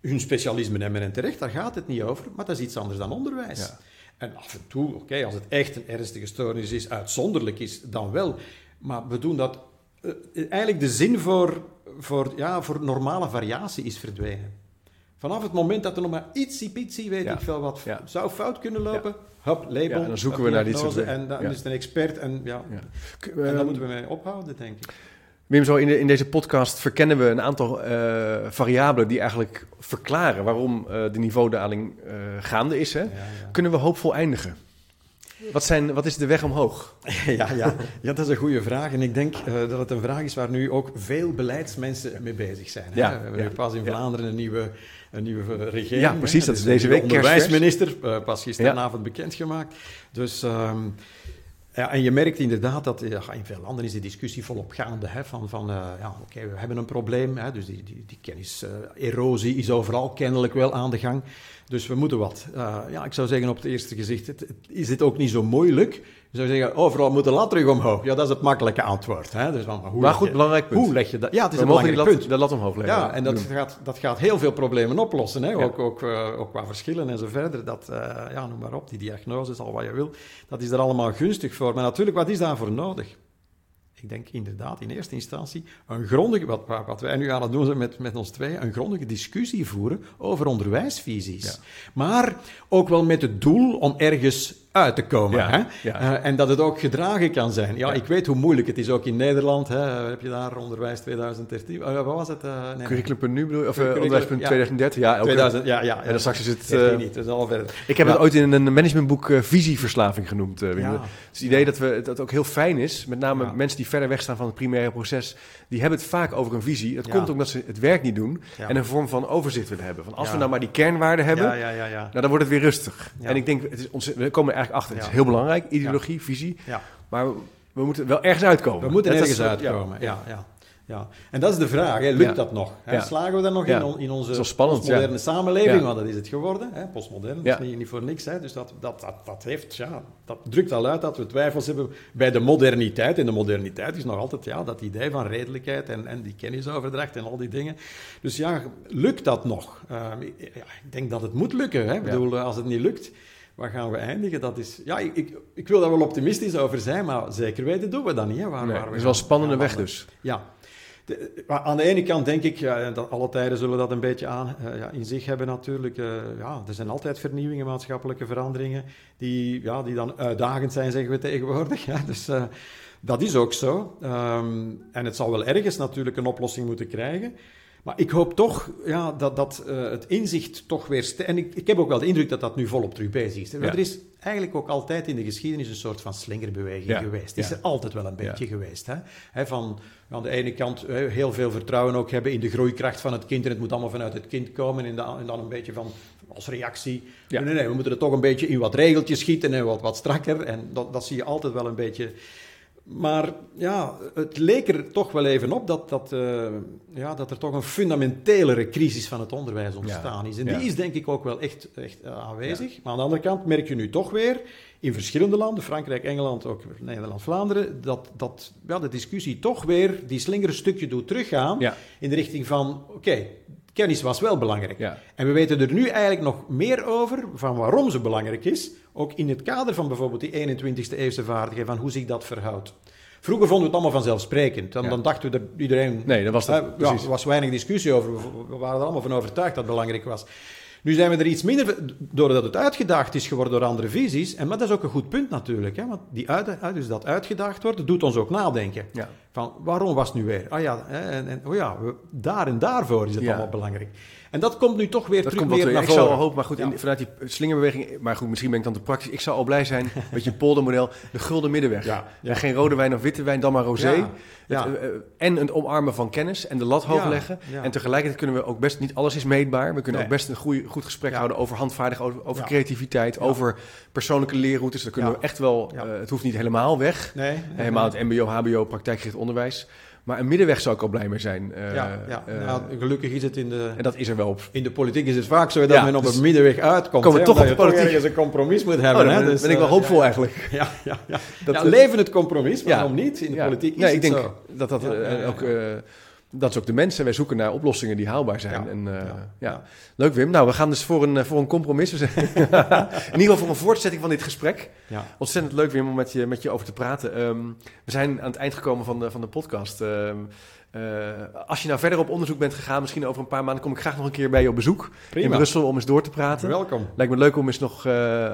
hun specialisme hebben. En terecht, daar gaat het niet over, maar dat is iets anders dan onderwijs. Ja. En af en toe, oké, als het echt een ernstige stoornis is, uitzonderlijk is, dan wel. Maar we doen dat... eh, eigenlijk de zin voor, voor, ja, voor normale variatie is verdwenen. Vanaf het moment dat er nog maar ietsie pitsie, weet Ja. ik veel wat, Ja. zou fout kunnen lopen, hop, label, Ja, en dan zoeken we naar dit soort. En dan is het een expert en ja... En ehm, daar moeten we mee ophouden, denk ik. Wim, zo in, de- in deze podcast verkennen we een aantal eh, variabelen die eigenlijk verklaren waarom eh, de niveaudaling eh, gaande is. Hè? Ja, ja. Kunnen we hoopvol eindigen? Wat, zijn, wat is de weg omhoog? Ja, ja. ja, dat is een goede vraag. En ik denk dat het een vraag is waar nu ook veel beleidsmensen mee bezig zijn. hè. Ja, we hebben pas in. Vlaanderen een nieuwe, een nieuwe regering. Ja, precies, dat is een deze week. Onderwijsminister, pas gisteravond bekendgemaakt. Dus... ehm, ja, en je merkt inderdaad dat ja, in veel landen is de discussie volop gaande. Hè, van, van eh, ja, oké, we hebben een probleem. Hè, dus die, die, die kenniserosie is overal kennelijk wel aan de gang. Dus we moeten wat. Eh, ja, ik zou zeggen op het eerste gezicht, het, het- is het ook niet zo moeilijk. Je zou zeggen, overal moet de lat terug omhoog. Ja, dat is het makkelijke antwoord. Hè? Dus, maar hoe Maar goed, je- belangrijk punt. Hoe leg je dat? Ja, het is we een belangrijk lat, punt. de lat omhoog leggen. Ja, en dat gaat, dat gaat heel veel problemen oplossen. Hè? Ja. Ook, ook, eh, ook qua verschillen en zo verder. Dat, eh, ja, noem maar op, die diagnoses, al wat je wil. Dat is er allemaal gunstig voor. Maar natuurlijk, wat is daarvoor nodig? Ik denk inderdaad in eerste instantie een grondige, wat, wat wij nu aan het doen zijn met, met ons twee, een grondige discussie voeren over onderwijsvisies. Ja. Maar ook wel met het doel om ergens uit te komen. Ja, Hè? ja. Eh, en dat het ook gedragen kan zijn. Ja, Ja. ik weet hoe moeilijk het is, ook in Nederland. Hè? Heb je daar onderwijs 2013? Eh, wat was het? Eh, nee, bedoel je? Of uh, Curriculum, onderwijs.2030? ja. 2030? Ja, elke- 2000, ja, ja. En dan straks is het... Niet, dus al verder. ik heb het ooit in een managementboek visieverslaving genoemd. Het, idee dat we, dat het ook heel fijn is, met name mensen die verder weg staan van het primaire proces, die hebben het vaak over een visie. Dat Ja. komt omdat ze het werk niet doen Ja. en een vorm van overzicht willen hebben. Van als Ja. we nou maar die kernwaarden hebben, Ja, ja, ja, ja. nou, dan wordt het weer rustig. Ja. En ik denk, het is ontzettend- we komen er eigenlijk achter. Het is heel belangrijk, ideologie, visie. Ja. Maar we, we moeten wel ergens uitkomen. We moeten ergens uitkomen. Ja, ja. Ja. En dat is de vraag, hè. lukt Ja. dat nog? Hè? Ja. Slagen we daar nog Ja. in, on- in onze spannend, postmoderne samenleving? Want dat is het geworden, hè? postmodern, dat is niet, niet voor niks. Hè? Dus dat, dat, dat, dat, heeft, ja, dat drukt al uit dat we twijfels hebben bij de moderniteit. En de moderniteit is nog altijd ja, dat idee van redelijkheid en, en die kennisoverdracht en al die dingen. Dus ja, lukt dat nog? Uh, ja, ik denk dat het moet lukken. Hè? Ik bedoel, als het niet lukt... Waar gaan we eindigen? Dat is, ja, ik, ik, ik wil daar wel optimistisch over zijn, maar zeker weten doen we dat niet. Hè, waar, Nee, waar we het is wel een spannende weg dus. Ja. De- aan de ene kant denk ik, ja, dat alle tijden zullen dat een beetje aan, eh, ja, in zich hebben natuurlijk. eh, ja, er zijn altijd vernieuwingen, maatschappelijke veranderingen, die, ja, die dan uitdagend zijn, zeggen we tegenwoordig. Ja, dus eh, dat is ook zo. Ehm, en het zal wel ergens natuurlijk een oplossing moeten krijgen. Maar ik hoop toch ja, dat, dat het inzicht toch weer... En ik, ik heb ook wel de indruk dat dat nu volop terug bezig is. Ja. Er is eigenlijk ook altijd in de geschiedenis een soort van slingerbeweging Ja, geweest. Is ja. er altijd wel een beetje Ja. geweest. Hè? Hè, van aan de ene kant heel veel vertrouwen ook hebben in de groeikracht van het kind. En het moet allemaal vanuit het kind komen. En dan, en dan een beetje van als reactie. Nee, nee, nee, we moeten er toch een beetje in wat regeltjes schieten en wat, wat strakker. En dat, dat zie je altijd wel een beetje... Maar ja, het leek er toch wel even op dat, dat, eh, ja, dat er toch een fundamentelere crisis van het onderwijs ontstaan is. En ja. die is denk ik ook wel echt, echt aanwezig. Maar aan de andere kant merk je nu toch weer in verschillende landen, Frankrijk, Engeland, ook Nederland, Vlaanderen, dat, dat ja, de discussie toch weer die slinger een stukje doet teruggaan in de richting van, oké, kennis was wel belangrijk. Ja. En we weten er nu eigenlijk nog meer over van waarom ze belangrijk is. Ook in het kader van bijvoorbeeld die 21ste eeuwse vaardigheid, van hoe zich dat verhoudt. Vroeger vonden we het allemaal vanzelfzend. Dan, Ja. dan dachten we er iedereen... Nee, dat was dat, Eh, ja, er was weinig discussie over. We- We waren er allemaal van overtuigd dat het belangrijk was. Nu zijn we er iets minder, doordat het uitgedaagd is geworden door andere visies. En, maar dat is ook een goed punt natuurlijk. Hè? Want die uit, dus dat uitgedaagd wordt, doet ons ook nadenken. Ja. Van waarom was het nu weer? Ah ja, en, en, oh ja we- daar en daarvoor is het Ja. allemaal belangrijk. En dat komt nu toch weer Dat terug komt weer. naar Ik zou hopen, maar goed, in, vanuit die slingerbeweging, maar goed, misschien ben ik dan te praktisch. Ik zou al blij zijn met je poldermodel, de gulden middenweg. Ja, ja. En geen rode wijn of witte wijn, dan maar rosé. Ja, ja. Het, eh, eh, en een omarmen van kennis en de lat hoog leggen. En tegelijkertijd kunnen we ook best, niet alles is meetbaar. We kunnen Nee. ook best een goeie, goed gesprek houden over handvaardigheid, over, creativiteit, over persoonlijke leerroutes. Daar kunnen we echt wel, eh, het hoeft niet helemaal weg. Nee, nee, Helemaal nee. het mbo, hbo, praktijkgericht onderwijs. Maar een middenweg zou ik al blij mee zijn. Eh, ja, ja. eh, Nou, gelukkig is het in de, en dat is er wel op. in de politiek is het vaak zo dat Ja, men op dus een middenweg uitkomt. komen we toch op de politiek. een compromis moet Oh, hebben. dan hè, ben, dus, ben ik wel eh, hoopvol ja, eigenlijk. Ja, ja, ja. Dat- leven het compromis, maar waarom niet? In de politiek is nee, het ik denk zo. dat dat ook... dat is ook de mensen. Wij zoeken naar oplossingen die haalbaar zijn. Ja, En, eh, ja. Leuk Wim. Nou, we gaan dus voor een, eh, voor een compromis. In ieder geval voor een voortzetting van dit gesprek. Ja. Ontzettend leuk Wim om met je, met je over te praten. Ehm, we zijn aan het eind gekomen van de, van de podcast. Ehm, eh, als je nou verder op onderzoek bent gegaan, misschien over een paar maanden, kom ik graag nog een keer bij je op bezoek in. Brussel om eens door te praten. Welkom. Lijkt me leuk om eens nog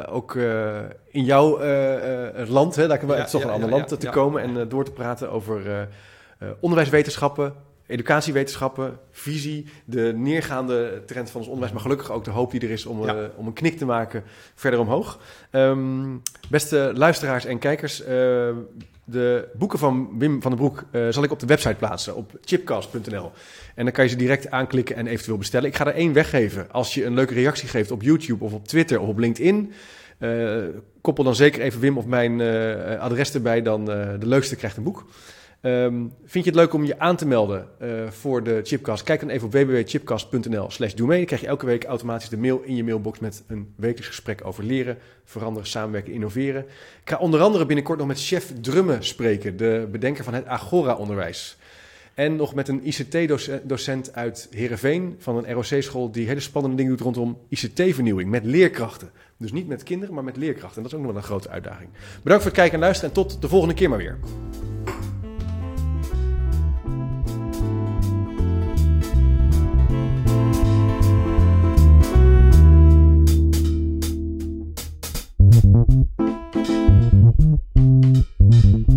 ook in jouw land, hè, daar, het is toch ja, een ander land, te komen en door te praten over onderwijswetenschappen, educatiewetenschappen, visie, de neergaande trend van ons onderwijs, maar gelukkig ook de hoop die er is om, Ja. eh, om een knik te maken verder omhoog. Ehm, beste luisteraars en kijkers, eh, de boeken van Wim van den Broek eh, zal ik op de website plaatsen, op chipcast.nl. En dan kan je ze direct aanklikken en eventueel bestellen. Ik ga er één weggeven. Als je een leuke reactie geeft op YouTube of op Twitter of op LinkedIn, koppel dan zeker even Wim of mijn adres erbij, dan de leukste krijgt een boek. Ehm, vind je het leuk om je aan te melden eh, voor de Chipcast? Kijk dan even op www.chipcast.nl slash doe mee. Dan krijg je elke week automatisch de mail in je mailbox met een wekelijks gesprek over leren, veranderen, samenwerken, innoveren. Ik ga onder andere binnenkort nog met chef Drummen spreken, de bedenker van het Agora-onderwijs. En nog met een ICT-docent uit Heerenveen van een ROC-school die hele spannende dingen doet rondom ICT-vernieuwing met leerkrachten. Dus niet met kinderen, maar met leerkrachten. En dat is ook nog wel een grote uitdaging. Bedankt voor het kijken en luisteren en tot de volgende keer maar weer. Thank you.